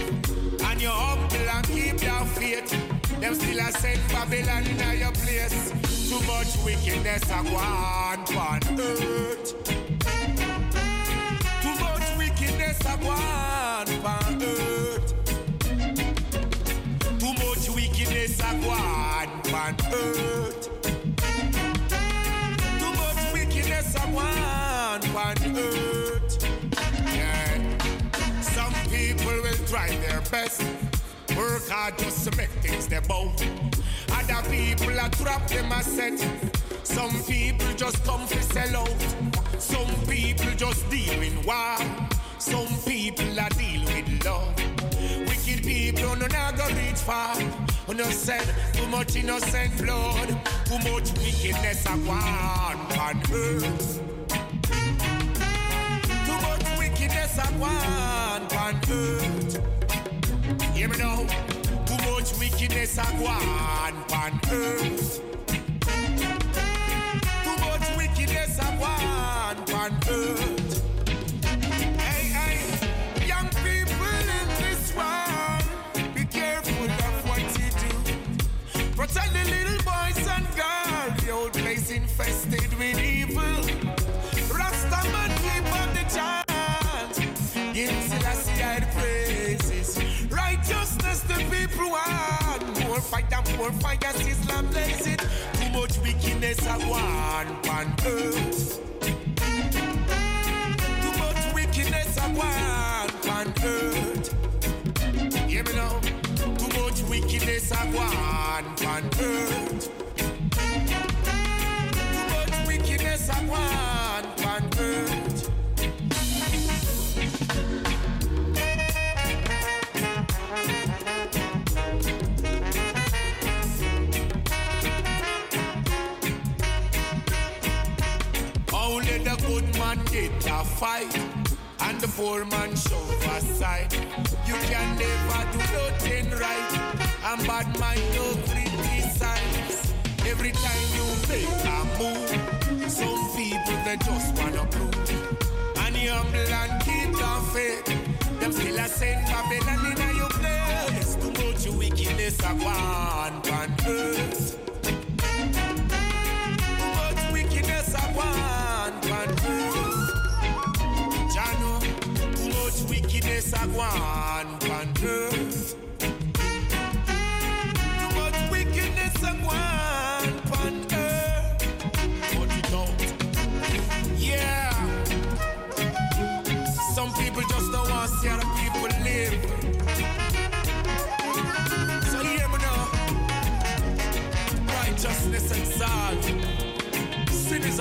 And you humble and keep your faith. Them still a send Babylon in your place. Too much wickedness a go on earth. Too much wickedness a on on earth. Wickedness a go on on earth. Too much wickedness on on earth. Yeah. Some people will try their best. Work hard just to make things their bow. Other people are trap them a set. Some people just come for sell out. Some people just deal in war. Some people are deal with love. Wicked people no not go reach far. Innocent, too much innocent blood. Too much wickedness a one on earth. Too much wickedness a one on earth. Hear me now. Too much wickedness a one on earth. Too much wickedness a one on earth. Protect the little boys and girls. The old place infested with evil. Rastaman keep up the chant. Give Selassie I the praises. Righteousness the people want. More and more fire, Islam blazing. Too much wickedness I want on earth. Too much wickedness I want on earth. Wickedness I want on earth. Too much wickedness I want on earth. Only the good man get a fight, and the poor man shove aside. You can never do nothing right, and bad mind no criticize. Every time you make a move, some people they just wanna prove. And you humble and keep send Babylon in your place. Too much wickedness a go on on earth. Too much wickedness a go on on earth. Jano, too much wickedness a go on on earth.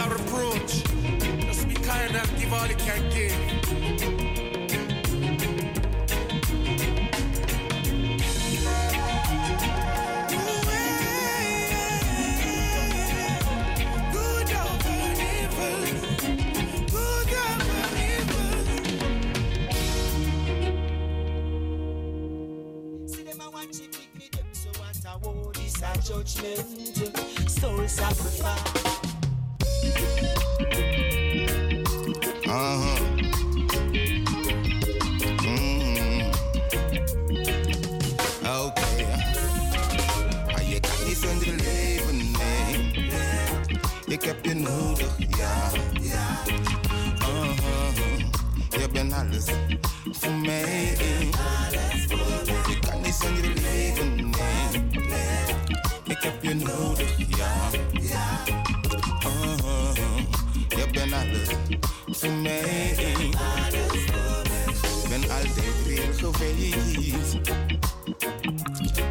A reproach. Just be kind and give all you can give. Good over evil.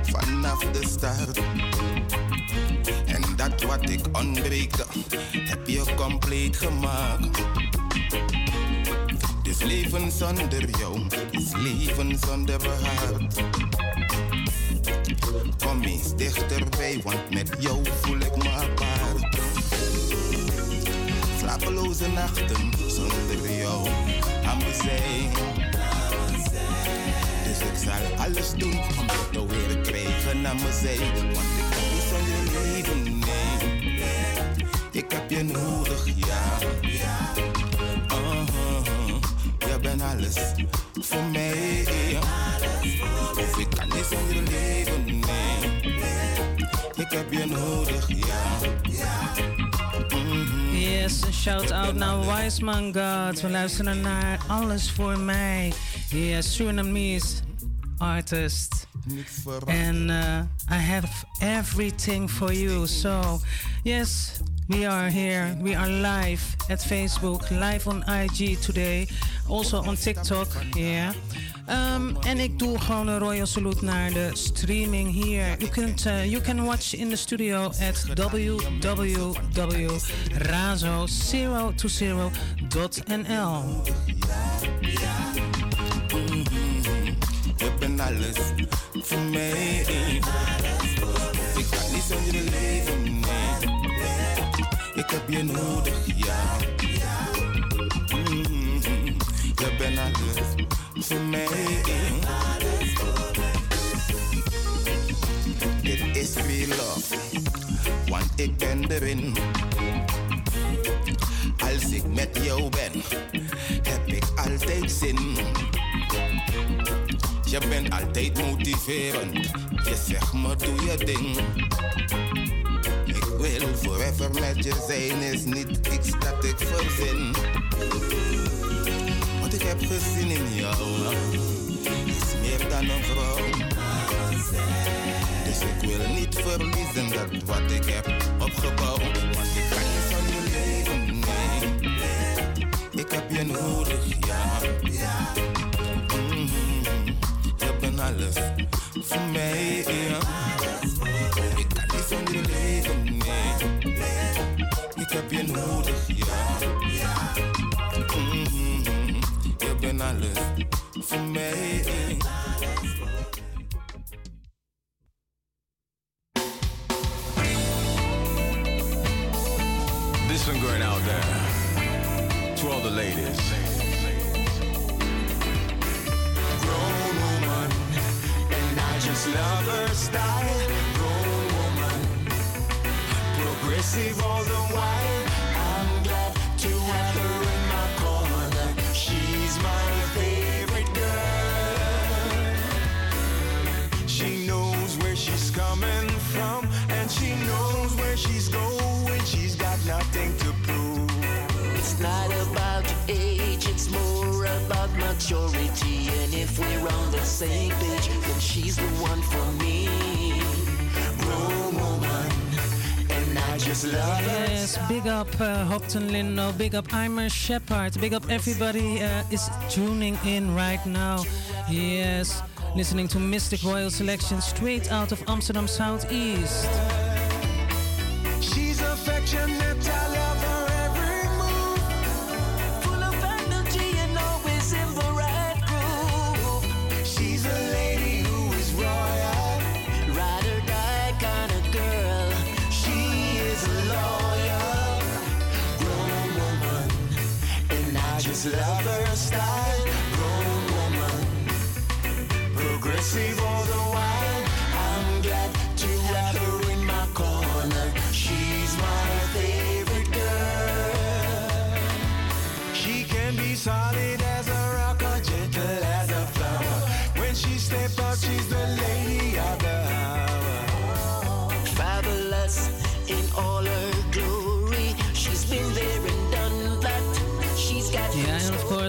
Vanaf de start. En dat wat ik ontbreek, heb je compleet gemaakt. Dus leven zonder jou is leven zonder hart. Kom eens dichterbij, want met jou voel ik me apart. Slapeloze nachten zonder jou aan mijn zij. Ik zal alles doen om je te weer krijgen aan mijn. Want ik kan niet zonder leven, nee. Ik heb je nodig, ja. Uh-huh. Je bent alles voor mij. Of ik kan niet zonder leven, nee. Ik heb je nodig, ja. Yes, een shout-out naar Wiseman God. We luisteren naar Alles voor mij. Yes, Surinamese artist. And uh, I have everything for you. So, yes, we are here. We are live at Facebook, live on IG today. Also on TikTok, yeah. Um, en ik doe gewoon een royal salute naar de streaming hier. You can, uh, you can watch in the studio at www.razo020.nl. Alles voor mij. Ik kan niet zonder je leven, nee. Ik heb je nodig, ja. Je bent alles voor mij. Dit is real love, want ik ben erin. Als ik met jou ben, heb ik altijd zin. Je bent altijd motiverend. Je zegt me doe je ding. Ik wil forever met je zijn, is niet iets dat ik verzin. Wat ik heb gezien in jou is meer dan een vrouw. Dus ik wil niet verliezen dat wat ik heb opgebouwd. Want ik kan niet zonder leven, nee. Ik heb je nodig, ja. Alles voor mij, ja. Ik kan niet zonder je leven, nee. Ik heb je nodig, ja. Mhm. Je bent alles voor mij. lover's style. Grown woman, progressive all the while. I'm glad to have her in my corner. She's my favorite girl. She knows where she's coming from, and she knows where she's going. She's got nothing to prove. It's not about age, it's more about maturity. And if we're on the same page, she's the one for me. Grown woman, and I just love her. Yes, big up uh, Hopton Lindo, big up Imer Shepard, big up everybody uh, is tuning in right now. Yes, listening to Mistic Royal Selection straight out of Amsterdam Southeast.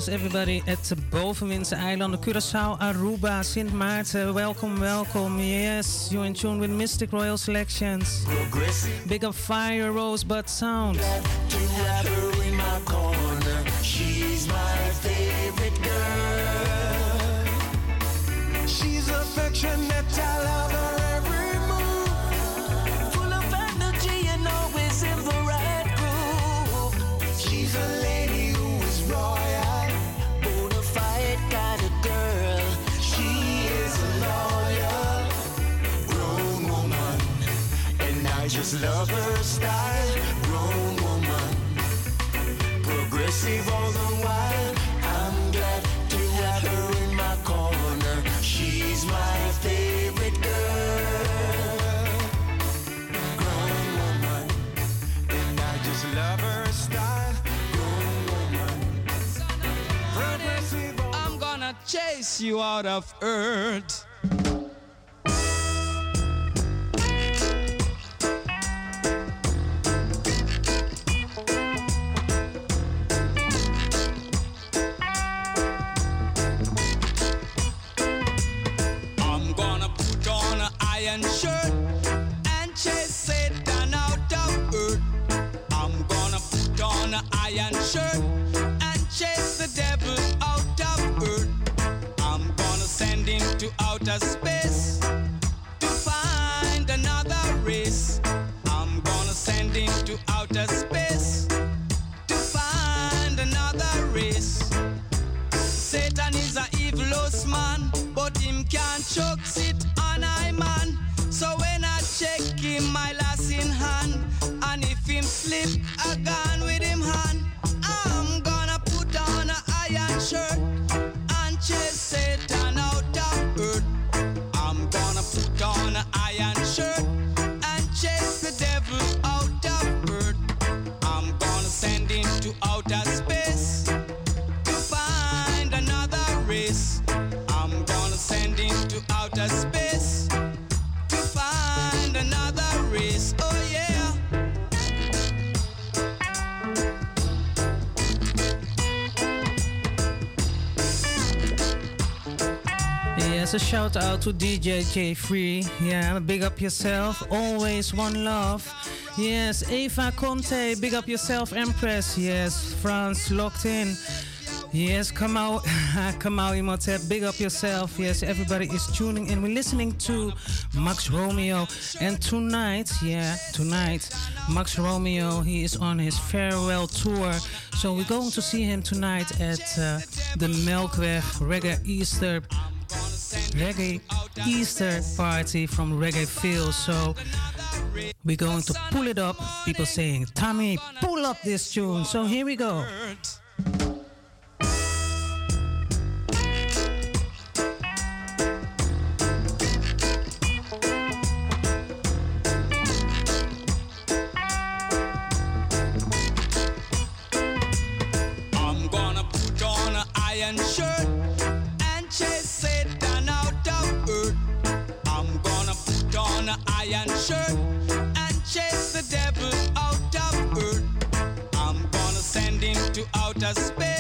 Everybody at de bovenwindse eilanden, Curaçao, Aruba, Sint Maarten. Welcome, welcome. Yes, you're in tune with Mistic Royal Selections. Big up Fire, Rosebud Sound. She's affectionate, and I just love her style. Grown woman, progressive all the while. I'm glad to have her in my corner. She's my favorite girl. Grown woman, and I just love her style. Grown woman, progressive. I'm gonna chase you out of earth. Shout out to DJ J3. Yeah, big up yourself. Always one love. Yes, Eva Conte, big up yourself, Empress. Yes, France locked in. Yes, come out, come out, Imhotep. Big up yourself. Yes, everybody is tuning in. We're listening to Max Romeo, and tonight, yeah, tonight, Max Romeo, he is on his farewell tour. So we're going to see him tonight at uh, the Melkweg Reggae Easter Reggae Easter party from Reggae Field. So we're going to pull it up. People saying, Tommy, pull up this tune. So here we go. Send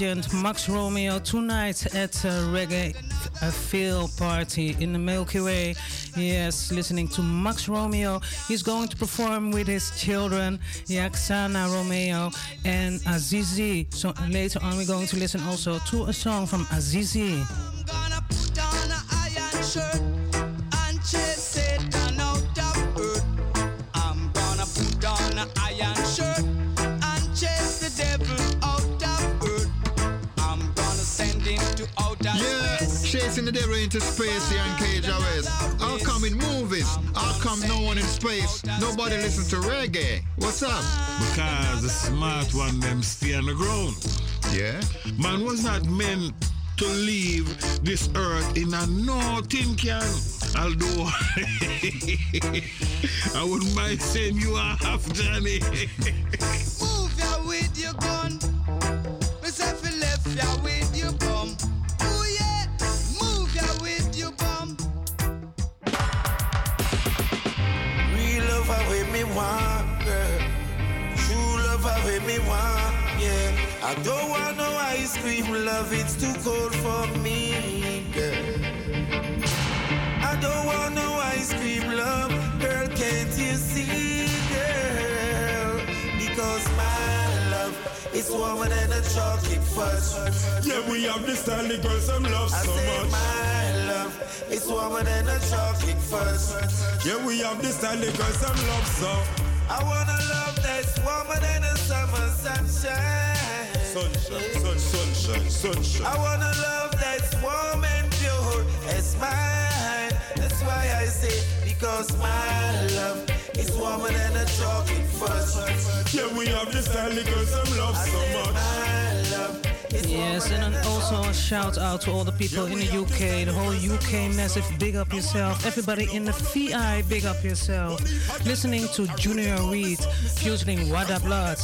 legend Max Romeo tonight at a reggae uh, a field party in the Milky Way? Yes, listening to Max Romeo. He's going to perform with his children, Yaxana Romeo and Azizi. So uh, later on, we're going to listen also to a song from Azizi. Space. chasing the devil into space here in Cage West. How come in movies? How come no one in space? Nobody listen to reggae. What's up? Because the smart one them stay on the ground. Yeah? Man was not meant to leave this earth in a no tin can. Although I wouldn't mind saying you are half Johnny. Move ya with your gun. Want, girl. True love way me want, yeah. I don't want no ice cream love, it's too cold for me, girl. I don't want no ice cream love, girl, can't you see, is warmer than a chocolate fudge. Yeah, we have this style the girls some love I so say much. my love it's warmer than a chocolate fudge. Yeah, we have this style the girls some love so. I wanna love that's warmer than a summer sunshine. Sunshine, sun, sunshine, sunshine. I wanna love that's warm and pure as mine. That's why I say, because my love is warmer than a chocolate fudge. Yeah, we have this style the girls some love so much. My love Yes, and then also a shout out to all the people in the UK, the whole UK massive. Big up yourself. Everybody in the VI, big up yourself. Listening to Junior Reid featuring Wada Blood.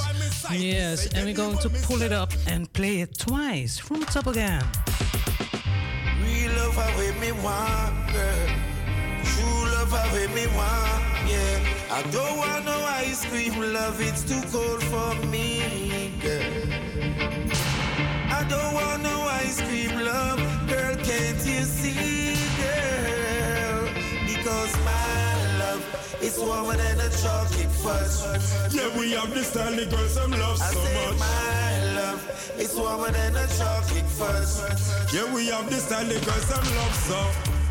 Yes, and we're going to pull it up and play it twice from the top again. Real love how way me want, girl. True love how way me want, yeah. I don't want no ice cream love, it's too cold for me, girl. I don't want no ice cream love, girl, can't you see, girl? Because my love is warmer than a chocolate fudge. Yeah, we have this style the girls some love I so say much. my love is warmer than a chocolate fudge. Yeah, we have this style the girls some love so.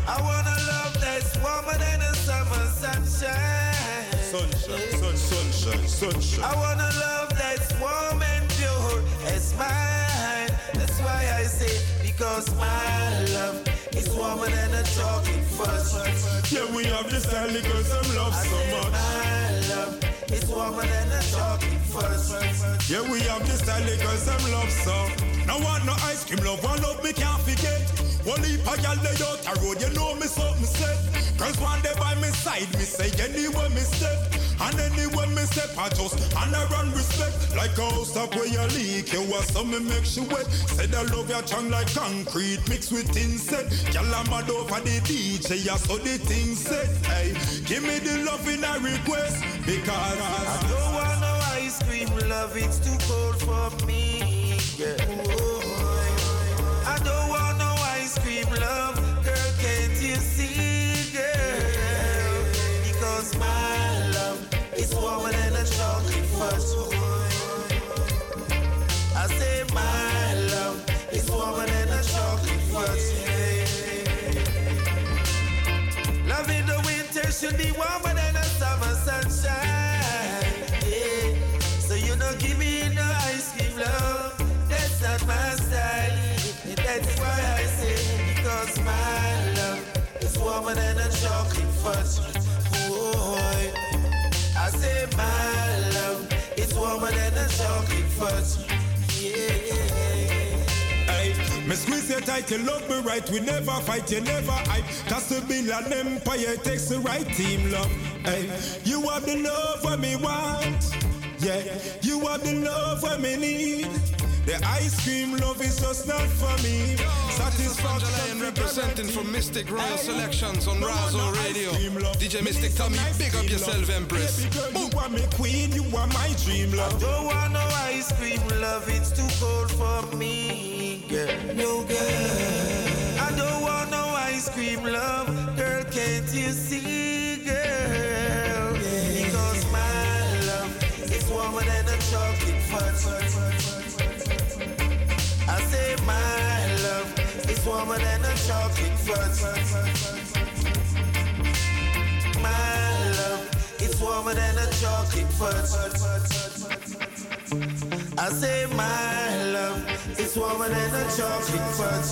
I want a love that's warmer than a summer sunshine. Sunshine, sun, sunshine, sunshine. I want a love that's warm and pure as mine. That's why I say, because my love is warmer than a chocolate fudge. Yeah, we have this style girls some love I so much. my love is warmer than a chocolate fudge. Yeah, we have this style girls some love so. No want no ice cream love, one love me can't forget. One leap a gal lay out a road, you know me something set. Girls want they by me side, me say anywhere me step. And anywhere me step, I just and I run respect. Like a house top where you leak, you want some me make you wet. Said I love your tongue like concrete mixed with insect. Girl I'm mad over the DJ, yeah, so the thing said. Hey, give me the love in a request because I don't want no ice cream love, it's too cold for me. Girl. I don't want no ice cream love, girl, can't you see, girl? Because my love is warmer than a chocolate fudge. I say my love is warmer than a chocolate fudge. Love in the winter should be warmer warmer than a chocolate fudge. Boy, I say my love is warmer than a chocolate fudge. Yeah. Hey, me squeeze you tight, you love me right. We never fight, you never hype. Cause to build an empire takes the right team, love. Hey, you have the love what me want. Yeah, you have the love what me need. The ice cream love is just not for me. Satisfaction representing for Mistic Royal Selections on Razo Radio. DJ Mistic Tommy, big up yourself, Empress. You are my queen, you are my dream love. I don't want no ice cream love, it's too cold for me, girl. No girl. I don't want no ice cream love, girl. Can't you see, girl? Because my love is warmer than a chocolate fudge. My love is warmer than a chocolate fudge. My love is warmer than a chocolate fudge. I say my love is warmer than a chocolate fudge.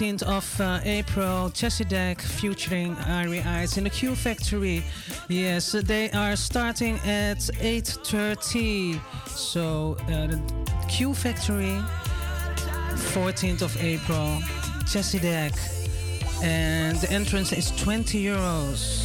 14th of uh, April, Chezidek featuring Ari Eyes in the Q Factory. Yes, they are starting at 8.30. So uh, the Q Factory, 14th of April, Chezidek. And the entrance is 20 euros.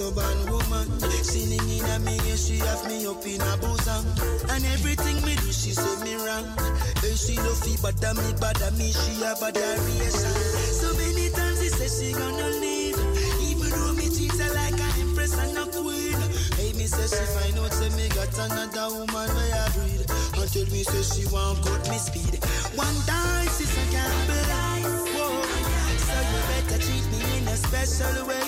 Stubborn woman. Sinning in a me, yeah, she have me up in a bosom. And everything me do, she say me wrong. Hey, she no fee, but me, bother me, she have a variation. So many times she say she gonna leave. Even though me treat her like an empress and a queen. Hey, me say she find out, say me got another woman where I breed. Until me say she want cut me speed. One dice is a gamble. Whoa. So you better treat me in a special way.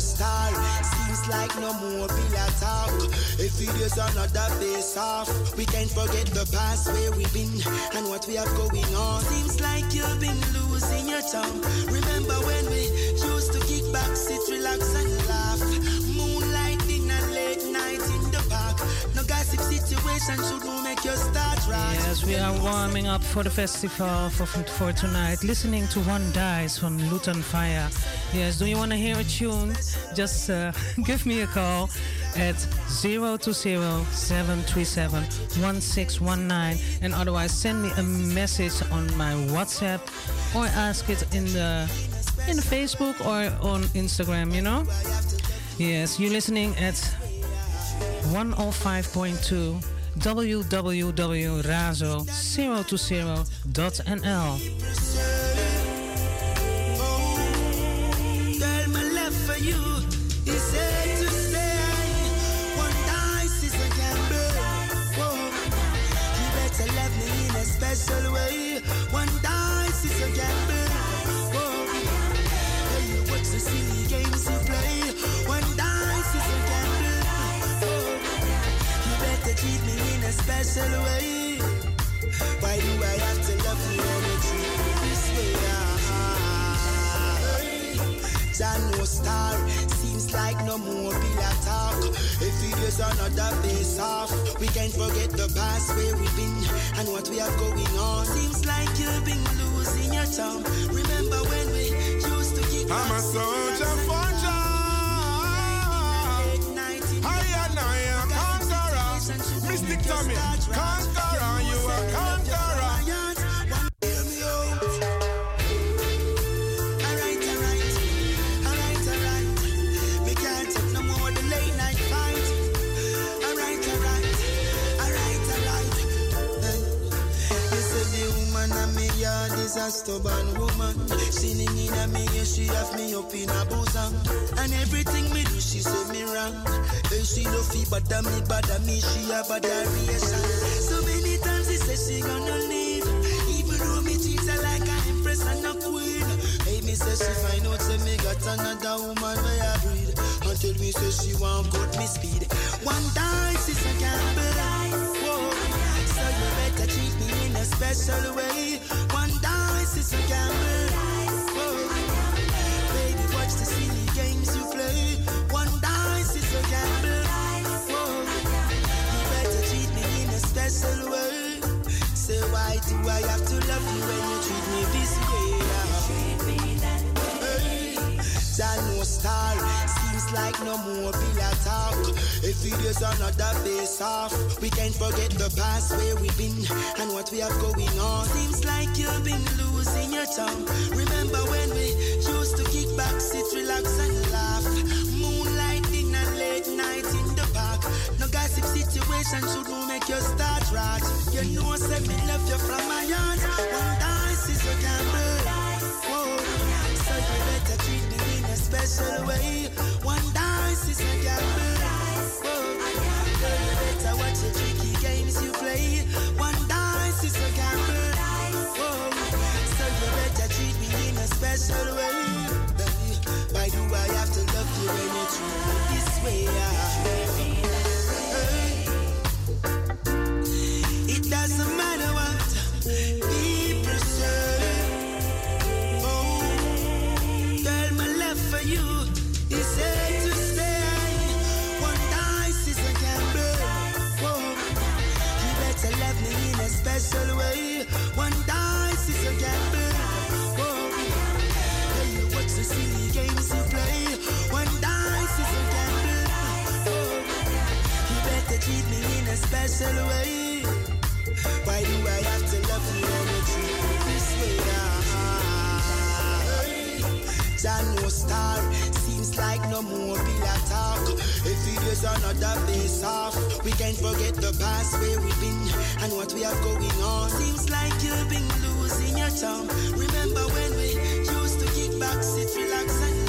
Star. Seems like no more pillar talk. If it is another face off, we can't forget the past where we've been and what we have going on. Seems like you've been losing your charm. Remember when we used to kick back, sit, relax, and laugh? Moonlight dinner, late night in the park. No gossip situation should make you start right. Yes, we are warming up for the festival for, for tonight. Listening to One Dice from Lutan Fyah. Yes, do you want to hear a tune? Just uh, give me a call at 020-737-1619 and otherwise send me a message on my WhatsApp or ask it in the in the Facebook or on Instagram, you know? Yes, you're listening at 105.2 www.razo020.nl special way. Why do I have to love you No star. Seems like no more pillar talk. If it is another face off, we can't forget the past where we've been and what we have going on. Seems like you've been losing your charm. Remember when we used to kick I'm a soldier for Jah. I and I am conqueror. Mistic Tommy, is a stubborn woman. Sinning in a me, yeah, she have me up in her bosom. And everything me do, she say me wrong. Hey, she no fee bother me, bother me, she a variation. So many times she say she gonna leave. Even though me treat her like an empress and a queen. Hey, me say she find out say me got another woman where I breed. Until me say she want cut me speed. One dice is a gamble. Whoa. So you better treat me in a special way. I have to love you when you treat me this way? Jah no star. Seems like no more pillar talk. It is another face off, we can't forget the past where we've been and what we have going on. Seems like you've been losing your charm. Remember when we used to kick back, sit, relax, and situation should not make you start right. You know, I say me love you from my heart. One dice is a gamble. Whoa. So you better treat me in a special way. One dice is a gamble. Whoa. Girl, you better watch the tricky games you play. One dice is a gamble. Whoa. So you better treat me in a special way. Why do I have to love you when you this way? special way. Why do I have to love you when you treat me this way? John no star seems like no more pillar talk. If Every day's another face off. We can't forget the past where we've been and what we have going on. Seems like you've been losing your charm. Remember when we used to kick back, sit, relax, and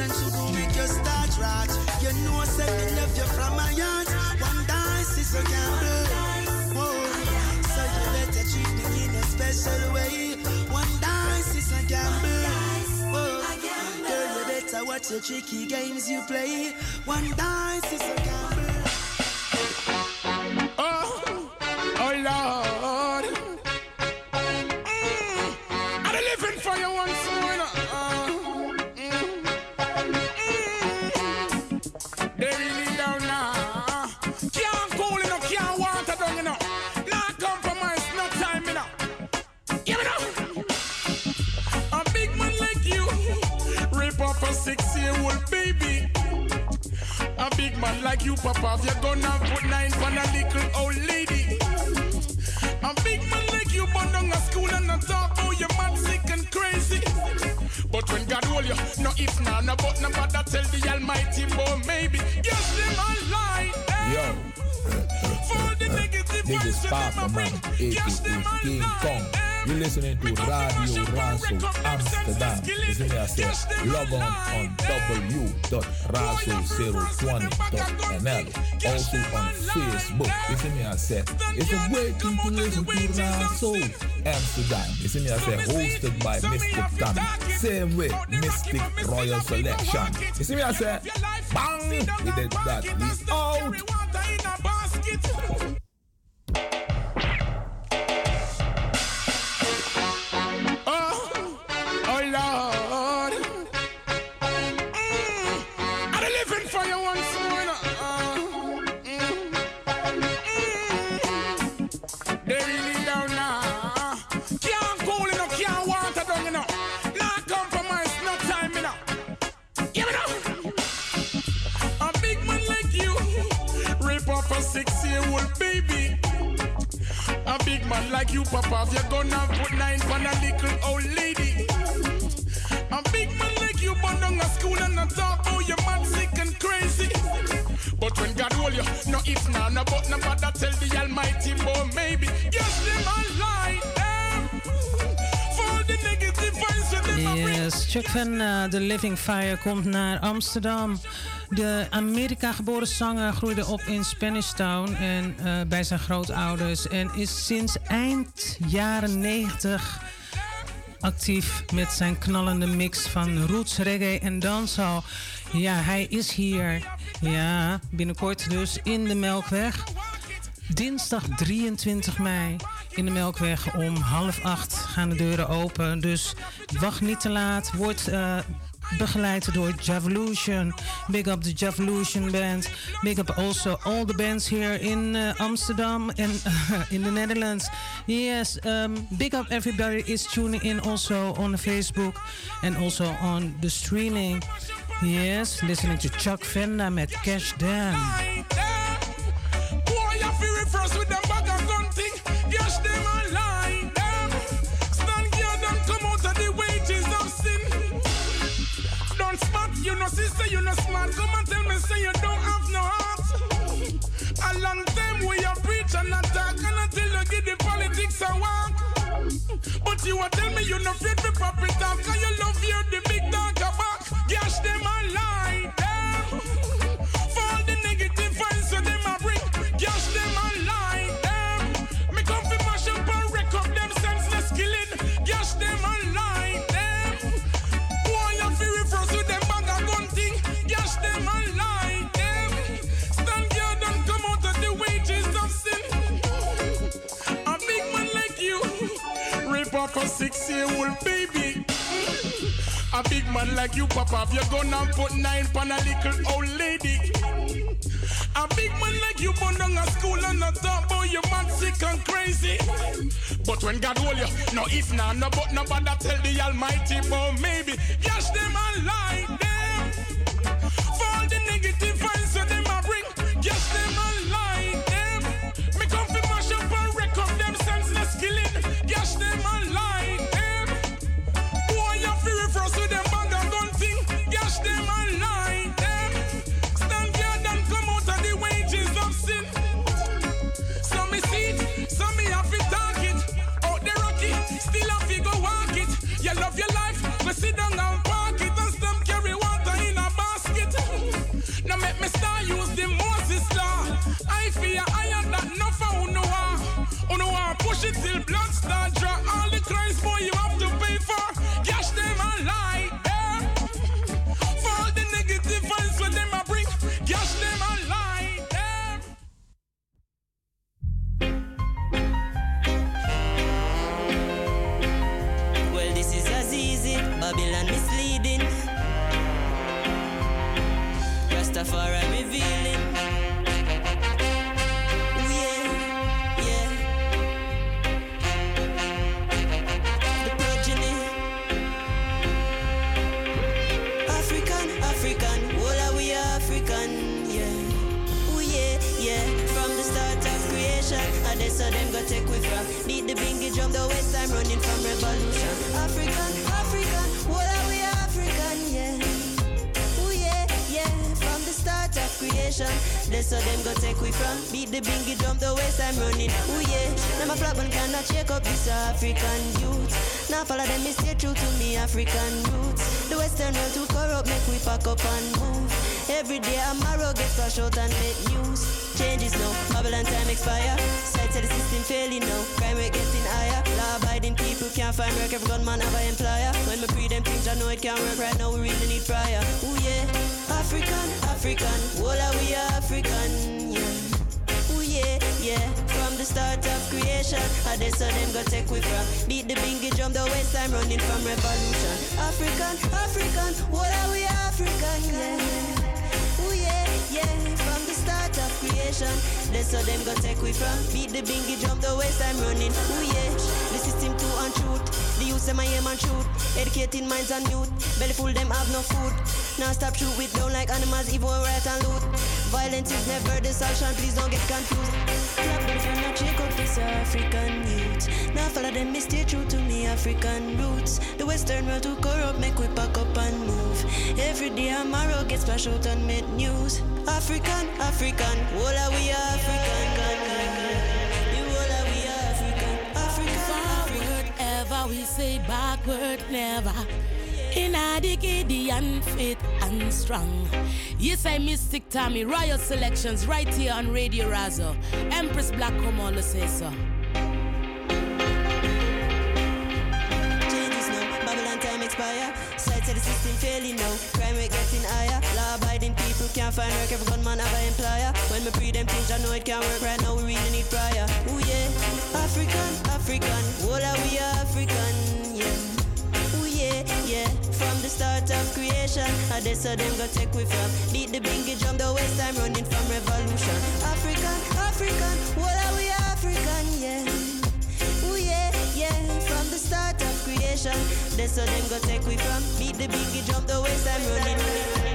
situation should make you start rot. You know, say me love you from my heart. One dice is a gamble. Oh, so you better treat me in a special way. One dice is a gamble. Oh, girl, you better watch the tricky games you play. One dice is a gamble. Man like you, Papa, if you're gonna put nine on a little old lady. A big man like you, burn on a school and not talk about oh, you mad, sick and crazy. But when God hold you, no if, nah, no but, no bother tell the Almighty, but maybe. Yes, them a lie. Yo. This is Papa Man, aka King Kong. You're listening to Radio Razo Amsterdam. You see me I say, log on on w.razo020.nl. Also on Facebook. You see me I say, it's a great thing to listen to Razo Amsterdam. You see me I say, hosted by Mistic Tommy. Same way, Mistic Royal Selection. You see me I say, bang! We did that. We out. Van uh, The Living Fire komt naar Amsterdam. De Amerika-geboren zanger groeide op in Spanish Town en eh, bij zijn grootouders. En is sinds eind jaren 90 actief met zijn knallende mix van roots, reggae en dancehall. Ja, hij is hier. Ja, binnenkort dus in de Melkweg. Dinsdag 23 mei in de Melkweg om half acht gaan de deuren open. Dus wacht niet te laat. Wordt eh, begeleid door Javolution. Big up the Javolution band. Big up also all the bands here in uh, Amsterdam and in the Netherlands. Yes, um, big up everybody is tuning in also on Facebook and also on the streaming. Yes, listening to Chuck Venda met Cash Down. You a tell me you no afraid for pop cause you love hear the big dog rape a six-year-old baby. A big man like you, Papa, if you're gonna put nine on a little old lady. A big man like you, born down a school and not talk about you man sick and crazy. But when God hold you, no if nah, no but no bother tell the Almighty, but maybe yes them a lie them. For the time running from revolution. African, African. what are we African, yeah. Ooh yeah, yeah. From the start of creation, they so them gonna take we from. Beat the bingy drum, the waist, I'm running. Ooh yeah. The system too untruth. The youth say my aim and shoot. Educating minds and youth. Belly full them have no food. Now stop shoot with down like animals, evil right and loot. Violence is never the solution, please don't get confused. Them for not shake this African youth. Now follow them, me stay true to me African roots. The western world to corrupt, make we pack up and move. Every day a marrow gets splashed out and made news. African, African, all are we African. Forward ever, we say backward never. In a the and fit and strong. Yes, I Mistic Tommy, Royal Selections, right here on Radio Razo. Empress Black Omolo says so. Changes now, time expire. Sight of the system failing now. Crime rate getting higher. Law abiding people can't find work. Every gunman have an employer. When me pre them things, I know it can't work right now. Creation, I they so them go take we from. Beat the bingy drum, the west time running from revolution. African, African. what are we African, yeah. Ooh yeah, yeah. From the start of creation, they so them go take we from. Beat the biggie drum, the west time running.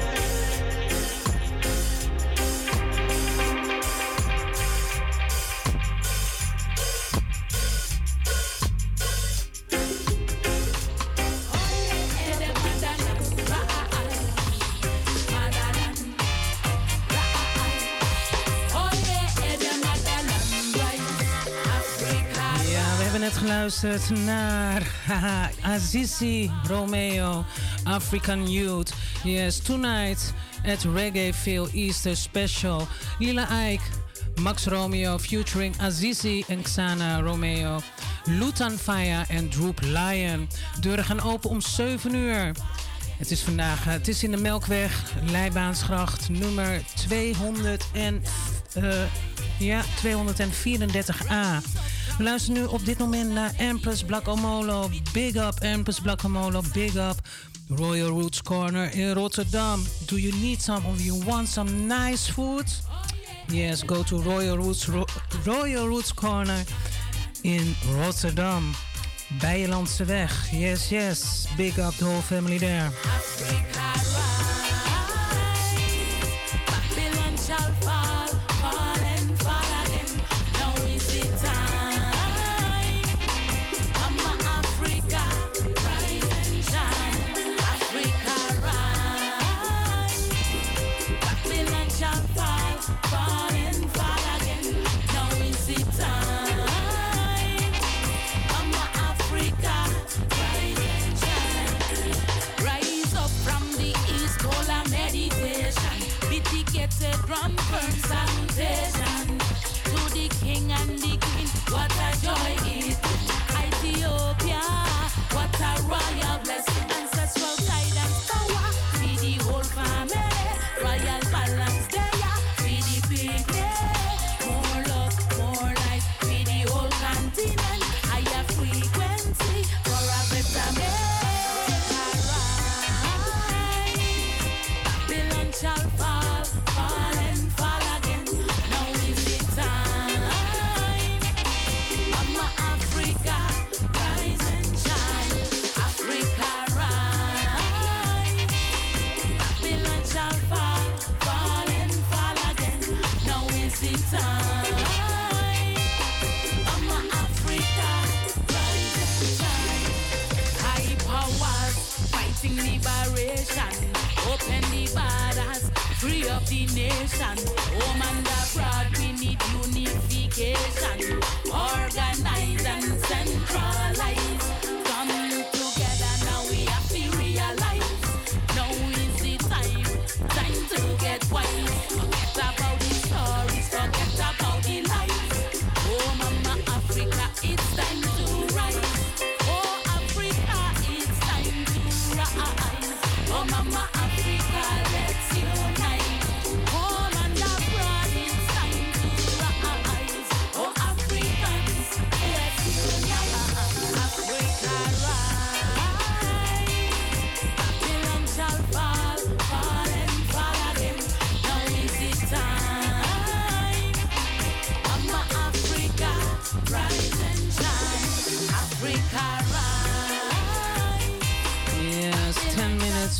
Geluisterd naar Azizi Romeo, African Youth. Yes, tonight at Reggae Feel Easter Special. Lila Ike, Max Romeo featuring Azizi en Xana Romeo. Lutan Fire en Droop Lion. Deuren gaan open om 7 uur. Het is vandaag, eh, het is in de Melkweg, Leibaansgracht, nummer 200 en, eh, ja, 234a. We luisteren nu op dit moment naar Empress Black Omolo. Big up Empress Black Omolo, big up Royal Roots Corner in Rotterdam. Do you need some or you want some nice food? Yes, go to Royal Roots, Ro- Royal Roots Corner in Rotterdam. Bijelandse weg. Yes, yes. Big up the whole family there. Free up the nation. Home and abroad, we need unification. Organize and centralize.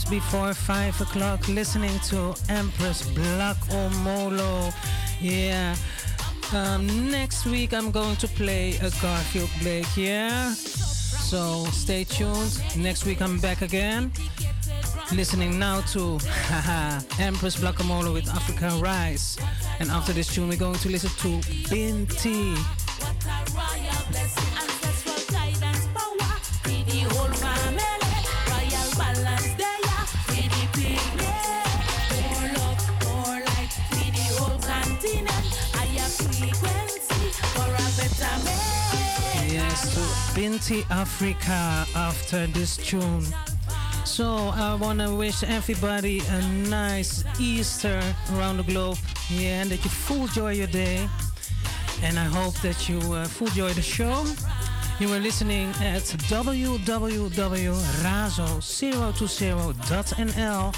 10 minutes before 5 o'clock, listening to Empress Black Omolo. Yeah. Um, next week, I'm going to play a Garfield Blake, yeah? So stay tuned. Next week, I'm back again. Listening now to haha, Empress Black Omolo with African Rise. And after this tune, we're going to listen to Binti. Binti Africa after this tune. So I want to wish everybody a nice Easter around the globe. Yeah, and that you full joy your day. And I hope that you uh, full joy the show. You were listening at www.razo020.nl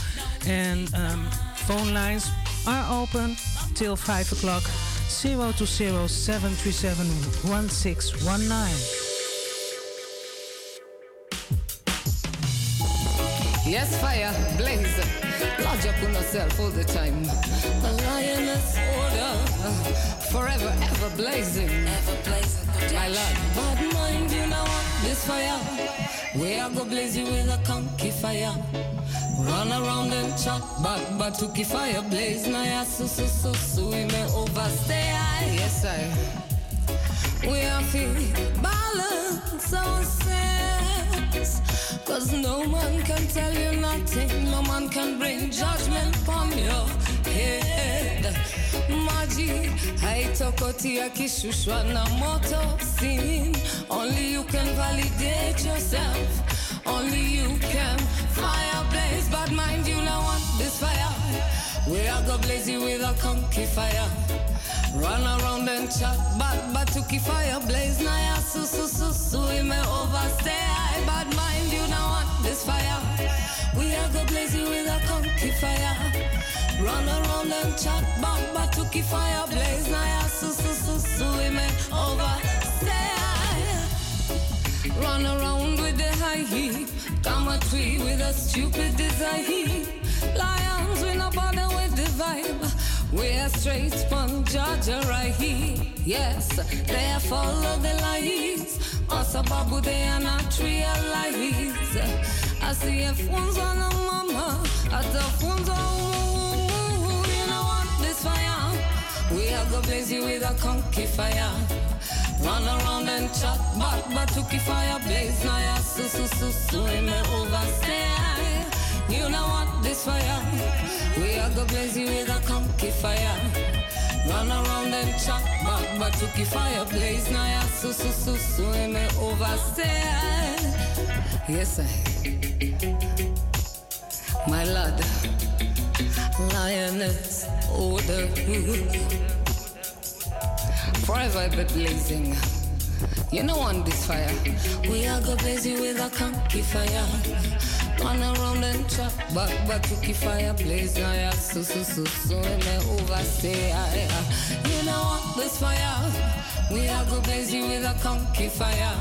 and um, phone lines are open till 5 o'clock 020 737 1619. Yes, fire, blaze. Lodge up on yourself all the time. A lioness order. Forever, ever blazing. Ever blazing. My love. But mind you know what? This fire. We are go blaze you with a conky fire. Run around and chat, but but to keep fire blaze. Now yeah, so so so so we may overstay. Yes, I. We are feeling balance ourselves. Cause no man can tell you nothing, no man can bring judgment upon your head. Maji, haitokoti akishushwa na moto sin. Only you can validate yourself. Only you can fire blaze. But mind you now what this fire. We are go blaze you with a conky fire. Run around and chat, but but to keep fire blaze. Now yeah, su su su su, we may overstay. Aye, But mind you now what this fire. We are go blaze you with a conky fire. Run around and chat, but but to keep fire blaze. Now yeah, su su su su, we may overstay. Run around with the high heat. Come a tree with a stupid desire. Lions, we no bother with the vibe. We're straight from Georgia right here. Yes, they follow the lies. Also, babu, they are not realize. I see a phones on a mama. At the phones on you know what? This fire. We are go blaze you with a conky fire. Run around and chat, but but to fire blaze. Now yeah, su su su, we may overstay. You know what? This fire. We are go blaze with a conky fire. Run around and chat, but but to keep fire blaze. Now yeah, su su su, we may overstay. Yes, I. My lord, lioness, order. Forever be blazing. You know on this fire. We are go blazing with a conky fire. Run around and chop, but but keep fire blaze. Now yeah, so so so so we may overstay. aye, aye. You know what this fire. We are go blazing with a conky fire.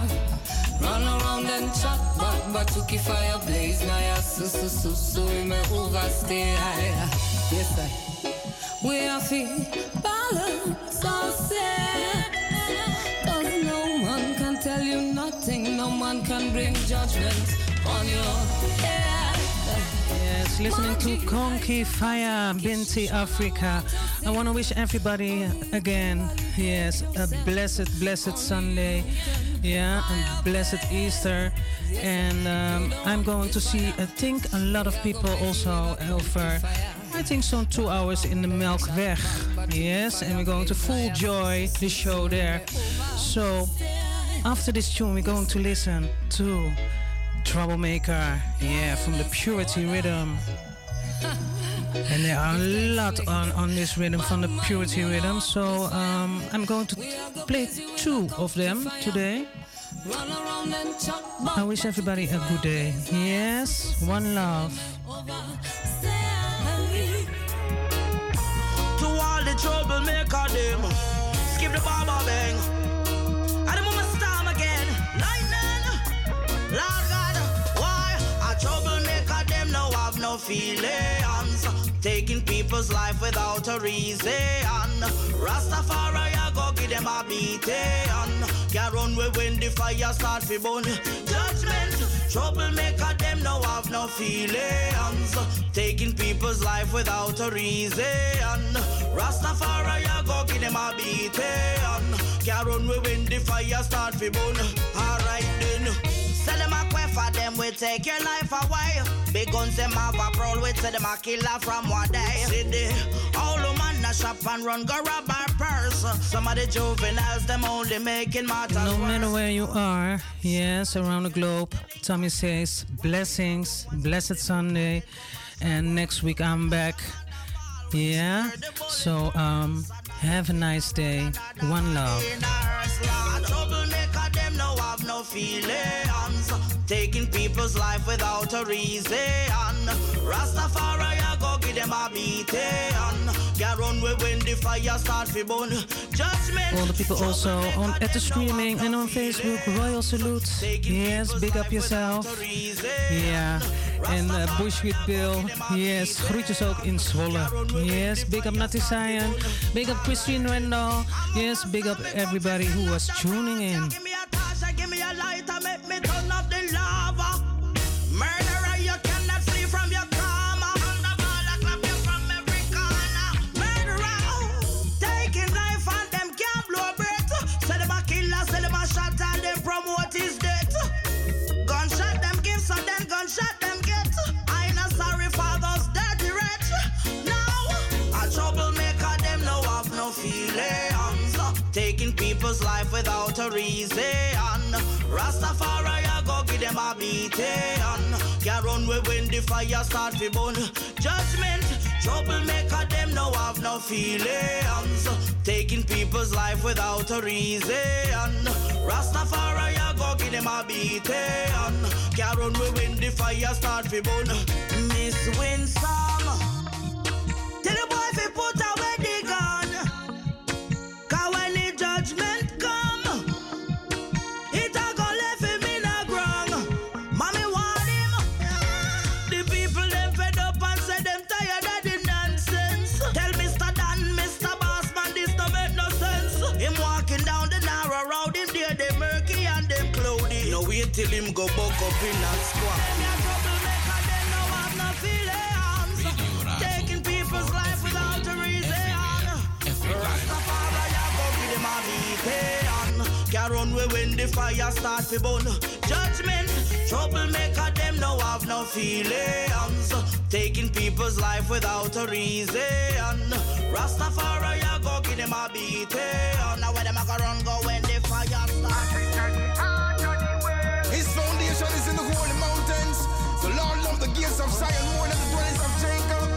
Run around and chop, but but keep fire blaze. Now yeah, so so so so we may overstay. aye, aye. Yes I. We are feel balance ourselves. Cause no man can tell you nothing, no man can bring judgment. Yes, listening to Konki Fire, Binti Africa. I want to wish everybody again, yes, a blessed, blessed Sunday. Yeah, and blessed Easter. And um, I'm going to see, I think, a lot of people also over, I think, some two hours in the Melkweg. Yes, and we're going to full joy the show there. So, after this tune, we're going to listen to Troublemaker, yeah, from the Purity Rhythm. And there are a lot on, on this rhythm from the Purity Rhythm, so um, I'm going to play two of them today. I wish everybody a good day. Yes, one love. Troublemaker them, skip the baba bang. Feelings, taking people's life without a reason. Rastafari I go give them a beating. Can't run way when the fire start fi burn. Judgment, troublemaker them now have no feelings, taking people's life without a reason. Rastafari I go give them a beating. Can't run way when the fire start fi burn. Alright then. Sell them a for them, we take your life away. Big guns them have a prowl, we tell them a killer from what day. All the man a shop and run, go rob our purse. Some of the juveniles, them only making matters No worse. matter where you are, yes, around the globe, Tommy says blessings, blessed Sunday, and next week I'm back. Yeah, so um, have a nice day. One love. No feelings. Taking people's life without a reason. Rastafari, I go give them a beating. Get run way when the fire start burn. Judgment. All the people also on at the streaming and on Facebook, Royal Salute. Yes, big up yourself. Yeah. en uh, Bushwick Bill. Yes, groetjes ook in Zwolle. Yes, big up Natty Cyan. Big up Christine Rendall. Yes, big up everybody who was tuning in. Reason. Rastafari, I go give them a beating. Can't run way when the fire start fi burn. Judgment, troublemaker, them no have no feelings. Taking people's life without a reason. Rastafari, I go give them a beating. Can't run way when the fire start fi burn. Miss Winsome, tell the boy fi put away the gun. Cause when the judgment till him go buck up in that squad. Taking people's life without a reason. Rastafari, I go give them a beating. Can't run way when the fire start fi burn. Judgment, troublemaker, them no have no feelings. Taking people's life without a reason. Rastafari, I go give them a beating. Now where them a go run go when the fire start? His foundation the gates of Zion more than the dwellings of Jacob.